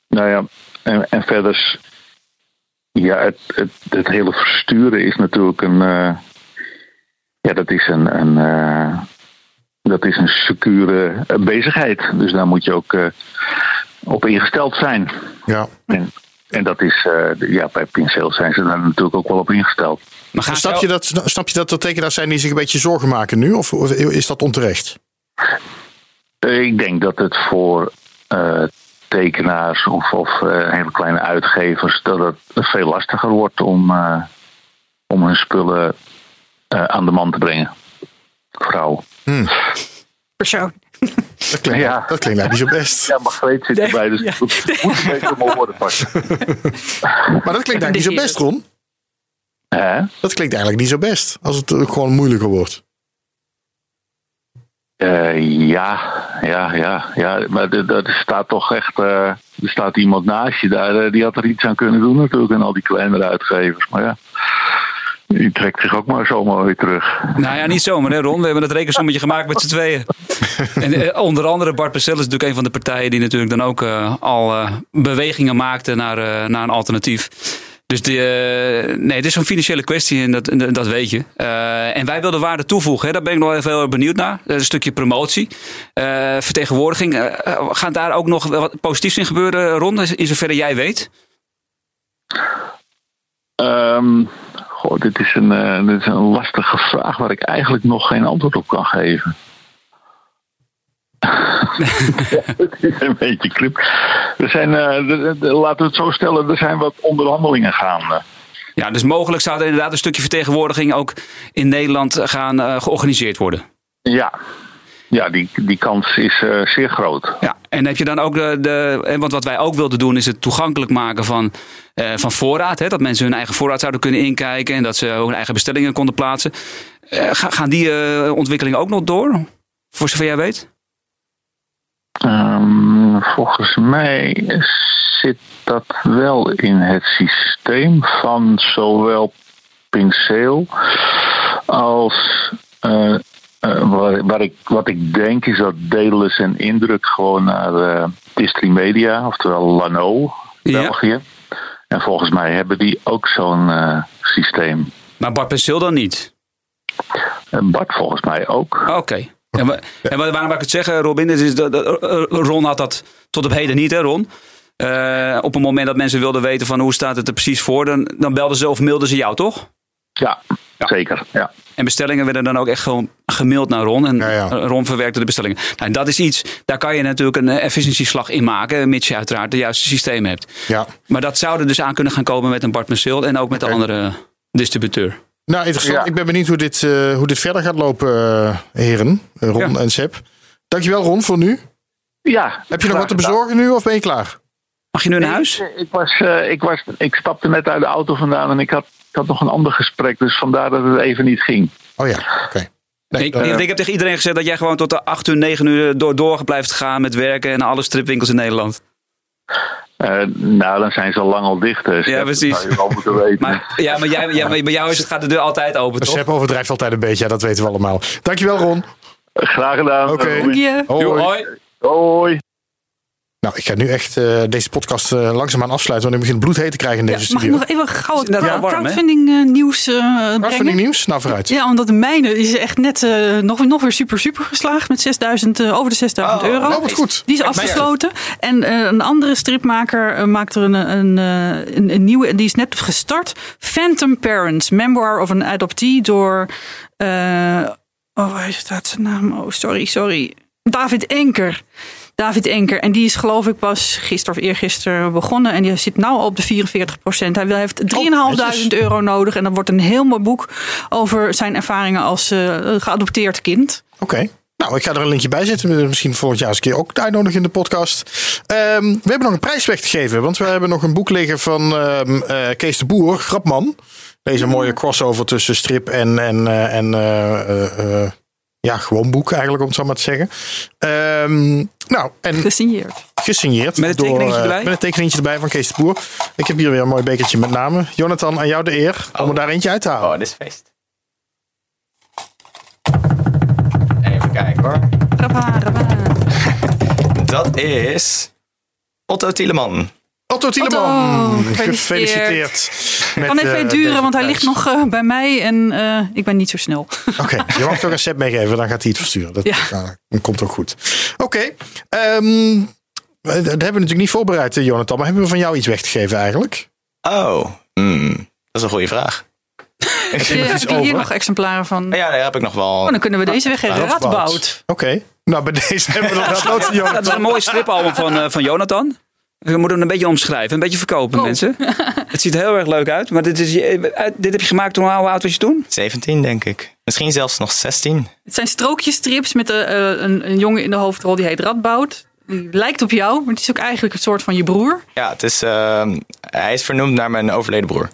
nou ja, en, en verder, ja, het, het, het hele versturen is natuurlijk een, ja, dat is een, een eh, dat is een secure eh, bezigheid. Dus daar moet je ook eh, op ingesteld zijn. Ja. En, en dat is, eh, ja, bij Pincel zijn ze daar natuurlijk ook wel op ingesteld. Maar gaan Snap je, dat, snap je dat er tekenaars zijn die zich een beetje zorgen maken nu? Of, of is dat onterecht? Eh, Ik denk dat het voor eh, tekenaars of, of eh, hele kleine uitgevers dat het veel lastiger wordt om, eh, om hun spullen eh, aan de man te brengen. Vrouw. persoon. Dat klinkt, Ja. dat klinkt nou niet zo best. Ja, Margreet zit erbij, dus het moet een beetje om mijn woorden passen. Maar dat klinkt eigenlijk niet zo best, Ron. Hè? Dat klinkt eigenlijk niet zo best. Als het gewoon moeilijker wordt. Eh, ja, ja, ja, ja. Maar er staat toch echt. eh, er staat iemand naast je daar. die had er iets aan kunnen doen, natuurlijk. En al die kleinere uitgevers. Maar ja. Die trekt zich ook maar zomaar weer terug. Nou ja, niet zomaar hè Ron. We hebben het rekensommetje gemaakt met z'n tweeën. En eh, onder andere Bart Percel is natuurlijk een van de partijen die natuurlijk dan ook eh, al eh, bewegingen maakte naar, eh, naar een alternatief. Dus de, eh, nee, het is een financiële kwestie en dat, en dat weet je. Eh, en wij wilden waarde toevoegen. Hè. Daar ben ik nog even heel erg benieuwd naar. een stukje promotie, eh, vertegenwoordiging. Gaat daar ook nog wat positiefs in gebeuren, Ron? In zoverre jij weet? Ehm, goh, dit is, een, eh, dit is een lastige vraag waar ik eigenlijk nog geen antwoord op kan geven. het is een beetje klip. Er zijn, eh, laten we het zo stellen, er zijn wat onderhandelingen gaande. Ja, dus mogelijk zou er inderdaad een stukje vertegenwoordiging ook in Nederland gaan eh, georganiseerd worden. Ja. ja, die, die kans is zeer groot. Ja, en heb je dan ook de, de. Want wat wij ook wilden doen, is het toegankelijk maken van, eh, van voorraad. Hè? Dat mensen hun eigen voorraad zouden kunnen inkijken en dat ze hun eigen bestellingen konden plaatsen. Eh, ga- gaan die eh, ontwikkelingen ook nog door? Voor zover jij weet? Ehm, volgens mij zit dat wel in het systeem van zowel Pinceel als. Eh, waar, waar ik, wat ik denk is dat Delis en Indruk gewoon naar eh Distrimedia, oftewel Lano, Ja. België. En volgens mij hebben die ook zo'n eh, systeem. Maar Bart Penseel dan niet? En Bart volgens mij ook. Oké. En, wa- en wa- waarom wil ik het zeggen, Robin? Is dat, dat- Ron had dat tot op heden niet, hè, Ron? Eh, op het moment dat mensen wilden weten van hoe staat het er precies voor, dan, dan belden ze of mailden ze jou, toch? Ja, zeker. Ja. En bestellingen werden dan ook echt gewoon gemaild naar Ron. En Ja, ja. Ron verwerkte de bestellingen. Nou, dat is iets, daar kan je natuurlijk een eh, efficiëntieslag in maken. Mits je uiteraard de juiste systeem hebt. Ja. Maar dat zou er dus aan kunnen gaan komen met een Bart Penseel. En ook met de andere distributeur. Nou, interessant. Ja. Ik ben benieuwd hoe dit, eh, hoe dit verder gaat lopen, eh, heren. Eh, Ron Ja. en Seb. Dankjewel, Ron, voor nu. ja Heb je nog wat te gedaan. bezorgen nu of ben je klaar? Mag je nu naar huis? Ik, ik was, eh, ik, was, ik stapte net uit de auto vandaan en ik had, had nog een ander gesprek. Dus vandaar dat het even niet ging. Oh ja, oké. Nee, ik, heb tegen iedereen gezegd dat jij gewoon tot de 8 uur, 9 uur door, door blijft gaan met werken en alle stripwinkels in Nederland. Eh, nou, dan zijn ze al lang al dicht. Dus Ja, dat precies. zou je wel moeten weten. Maar, ja, maar, jij, ja, maar bij jou is het, gaat de deur altijd open, toch? Seb overdrijft altijd een beetje, ja, dat weten we allemaal. Dankjewel, Ron. Graag gedaan. Oké. Hoi. Hoi. Nou, ik ga nu echt eh, deze podcast eh, langzaamaan afsluiten, want ik begin bloedheet te krijgen in Ja, deze mag ik studio. nog even gauw het warm, hè? crowdfunding eh, nieuws eh vind ik nieuws? Nou, vooruit. Ja, omdat de mijne is echt net eh, nog, nog weer super, super geslaagd met 6000, eh, over de 6000 Oh, euro. Nou, wat goed. Die is afgesloten. En een andere stripmaker maakt er een, een, eh, een, een nieuwe. En die is net gestart. Phantom Parents. Memoir of an Adoptee door... eh, oh, waar staat zijn naam? Oh, sorry, sorry. David Enker. David Enker. En die is geloof ik pas gisteren of eergisteren begonnen. En die zit nu al op de 44 procent. Hij heeft 3.500 euro nodig. En dat wordt een heel mooi boek over zijn ervaringen als eh, geadopteerd kind. Oké. Nou, ik ga er een linkje bij zetten. Misschien volgend jaar eens een keer ook uitnodigen in de podcast. Ehm, we hebben nog een prijs weg te geven. Want we hebben nog een boek liggen van eh, Kees de Boer, Grapman. Deze mooie crossover tussen strip en, en, eh, en ja, gewoon boek eigenlijk, om het zo maar te zeggen. Ehm, nou, en Gesigneerd. gesigneerd. Met een door, tekeningetje eh, erbij? Met een tekeningetje erbij van Kees de Boer. Ik heb hier weer een mooi bekertje met namen. Jonathan, aan jou de eer om er daar eentje uit te halen. Oh, dit is feest. Even kijken hoor. Dat is Otto Tieleman. Otto Tieleman, Otto, gefeliciteerd. met, kan even eh, duren, deze want hij ligt nog eh, bij mij en eh, ik ben niet zo snel. Oké, je mag toch een set meegeven, dan gaat hij het versturen. Dat, Ja. dat komt ook goed. Oké, ehm, dat hebben we natuurlijk niet voorbereid, Jonathan. Maar hebben we van jou iets weg te geven eigenlijk? Oh, hmm, dat is een goede vraag. Heb je, iets heb je hier nog exemplaren van? Ja, daar heb ik nog wel. Oh, dan kunnen we deze weggeven. Radboud. Radboud. Oké, nou bij deze hebben we dat besloten, Dat is Jonathan. een mooi stripalbum van, van Jonathan. We moeten hem een beetje omschrijven, een beetje verkopen, Oh. mensen. Het ziet er heel erg leuk uit. Maar dit, is, eh, dit heb je gemaakt toen, hoe oud was je toen? 17, denk ik. Misschien zelfs nog 16. Het zijn strookjesstrips met eh, eh, een, een jongen in de hoofdrol die heet Radboud. Die lijkt op jou, maar het is ook eigenlijk een soort van je broer. Ja, het is, ehm, hij is vernoemd naar mijn overleden broer.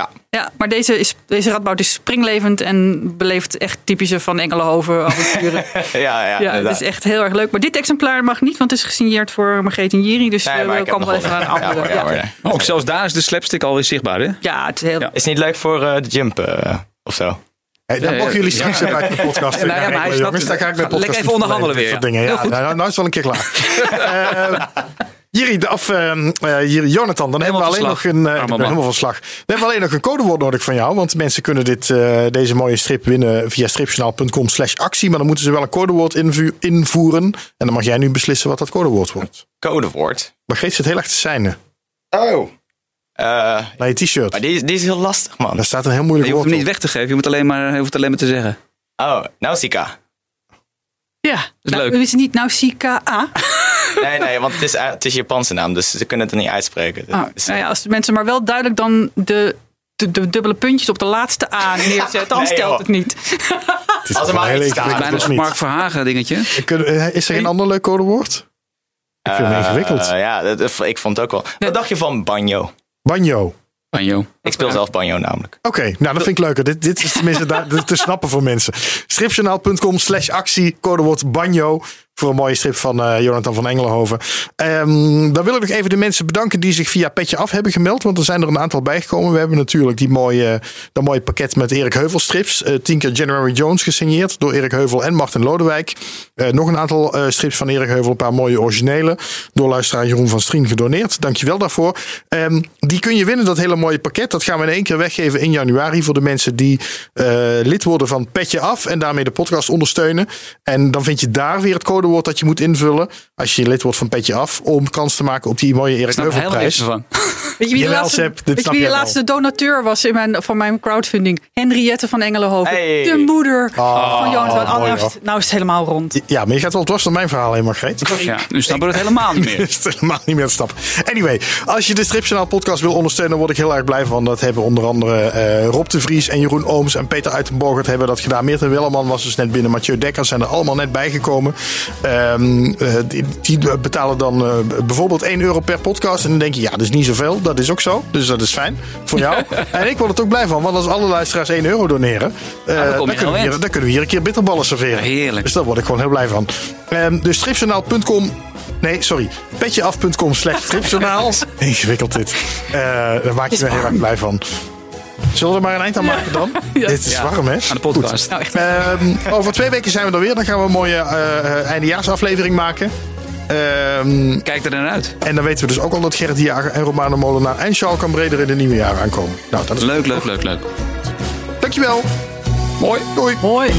Ja, Ja, maar deze, is, deze Radboud is springlevend en beleeft echt typische van Engelenhoven avonturen. ja, ja, ja, het is echt heel erg leuk. Maar dit exemplaar mag niet, want het is gesigneerd voor Margreet en Jiri. Dus Nee, eh, we heb komen wel even aan een Ja, andere. Ja, ja, ja. ja. Ook zelfs daar is de slapstick alweer zichtbaar, hè? het is heel... Ja. Is het niet leuk voor eh, de jump eh, of zo? Hey, Ja, mogen ja, jullie ja. straks even uit de podcast Ja, nou ja, gaan maar hij regelen, snapt jongens. Daar ga ik mijn Lekker even onderhandelen weer, ja. dingen. Ja, nou, nou is het wel een keer klaar. Eh, Jiri, of eh, eh, Jiri, Jonathan, dan hebben we alleen nog een. eh, Arme ik ben man. helemaal van slag. Dan hebben we alleen nog een codewoord nodig van jou. Want mensen kunnen dit, eh, deze mooie strip winnen via stripjournaal.com slash actie. Maar dan moeten ze wel een codewoord invu- invoeren. En dan mag jij nu beslissen wat dat codewoord wordt. Codewoord. Maar Geet zit heel erg te seinen. Oh. Eh, Naar je t-shirt. maar die, is- die is heel lastig, man. Daar staat een heel moeilijk Je hoeft woord hem niet op. weg te geven, je moet alleen maar, je hoeft alleen maar te zeggen. Oh, Nausicaa. Ja, is nou, leuk. Is het niet Nausicaa? Nee, nee, want het is, het is Japanse naam, dus ze kunnen het er niet uitspreken. Oh, Dus, nou ja, als de mensen maar wel duidelijk dan de, de, de dubbele puntjes op de laatste A neerzetten, dan Nee, stelt joh. het niet. Als is er wel maar heel iets staat. ingewikkeld, Bijna of een niet? Mark Verhagen dingetje. Eh, Is er geen ander leuk codewoord? Ik vind ingewikkeld. Eh, ja, dat- dat- ik vond het ook wel. Wat dacht je van banjo? Banjo. Banjo. Ik speel zelf banjo namelijk. Oké, nou dat vind ik leuker. Dit, dit is tenminste te snappen voor mensen. Stripjournaal.com slash actie, codewoord banjo. Voor een mooie strip van eh, Jonathan van Engelenhoven. Ehm, dan wil ik nog even de mensen bedanken die zich via Petje Af hebben gemeld. Want er zijn er een aantal bijgekomen. We hebben natuurlijk die mooie, dat mooie pakket met Erik Heuvel strips. Eh, tien keer January Jones gesigneerd door Erik Heuvel en Martin Lodewijk. Eh, nog een aantal strips van Erik Heuvel. Een paar mooie originele. Door luisteraar Jeroen van Strien gedoneerd. Dankjewel daarvoor. Ehm, die kun je winnen, dat hele mooie pakket. Dat gaan we in één keer weggeven in januari. Voor de mensen die lid worden van Petje Af. En daarmee de podcast ondersteunen. En dan vind je daar weer het codewoord dat je moet invullen. Als je lid wordt van Petje Af. Om kans te maken op die mooie Erik Ik snap er Heuvel helemaal niks prijs. van. Weet je wie de laatste, Seb, weet je wie de laatste donateur was in mijn, van mijn crowdfunding? Henriette van Engelenhoven. Hey. De moeder Oh, van Jonathan mooi, hoor. Nou is het helemaal rond. Ja, maar je gaat wel dwars door mijn verhaal heen, Margreet. Ja, nu snappen we het helemaal niet meer. is het helemaal niet meer te stappen. Anyway, als je de Stripjournaal podcast wil ondersteunen, word ik heel erg blij van. Dat hebben onder andere eh, Rob de Vries en Jeroen Ooms en Peter Uitenborgert hebben dat gedaan. Meerten Welleman was dus net binnen. Mathieu Dekker zijn er allemaal net bijgekomen. Ehm, eh, die, die betalen dan eh, bijvoorbeeld 1 euro per podcast. En dan denk je, ja, dat is niet zoveel. Dat is ook zo. Dus dat is fijn voor jou. en ik word er ook blij van, want als alle luisteraars 1 euro doneren, eh, dan kunnen we hier, eind. dan kunnen we hier een keer bitterballen serveren. Heerlijk. Dus daar word ik gewoon heel blij van. Ehm dus stripjournaal.com. Nee, sorry. Petjeaf.com slash stripjournaal. Ingewikkeld dit. Daar maak je me heel erg blij van. Zullen we er maar een eind aan maken dan? Dit is Ja. warm, hè? Aan de podcast. Nou echt. Ehm, over twee weken zijn we er weer. Dan gaan we een mooie eh, eh, eindejaarsaflevering maken. Ehm, Kijk er naar uit. en dan weten we dus ook al dat Gerrit Jager en Romano Molenaar en Charles Cambreder in de nieuwe jaar aankomen. Nou, dat is Leuk, leuk, leuk, leuk. Dankjewel. Mooi. Doei. Mooi.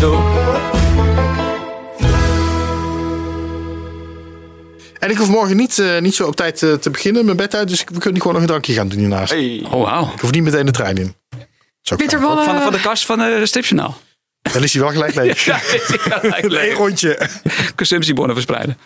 En ik hoef morgen niet, eh, niet zo op tijd te beginnen, mijn bed uit. Dus we kunnen gewoon nog een drankje gaan doen hiernaast. Hey. Oh, wauw. Ik hoef niet meteen de trein in. Bitterballen. Van, van de kast van de stripjournaal. Dan is hij wel gelijk leeg. Ja, Eén rondje. Consumptiebonnen verspreiden.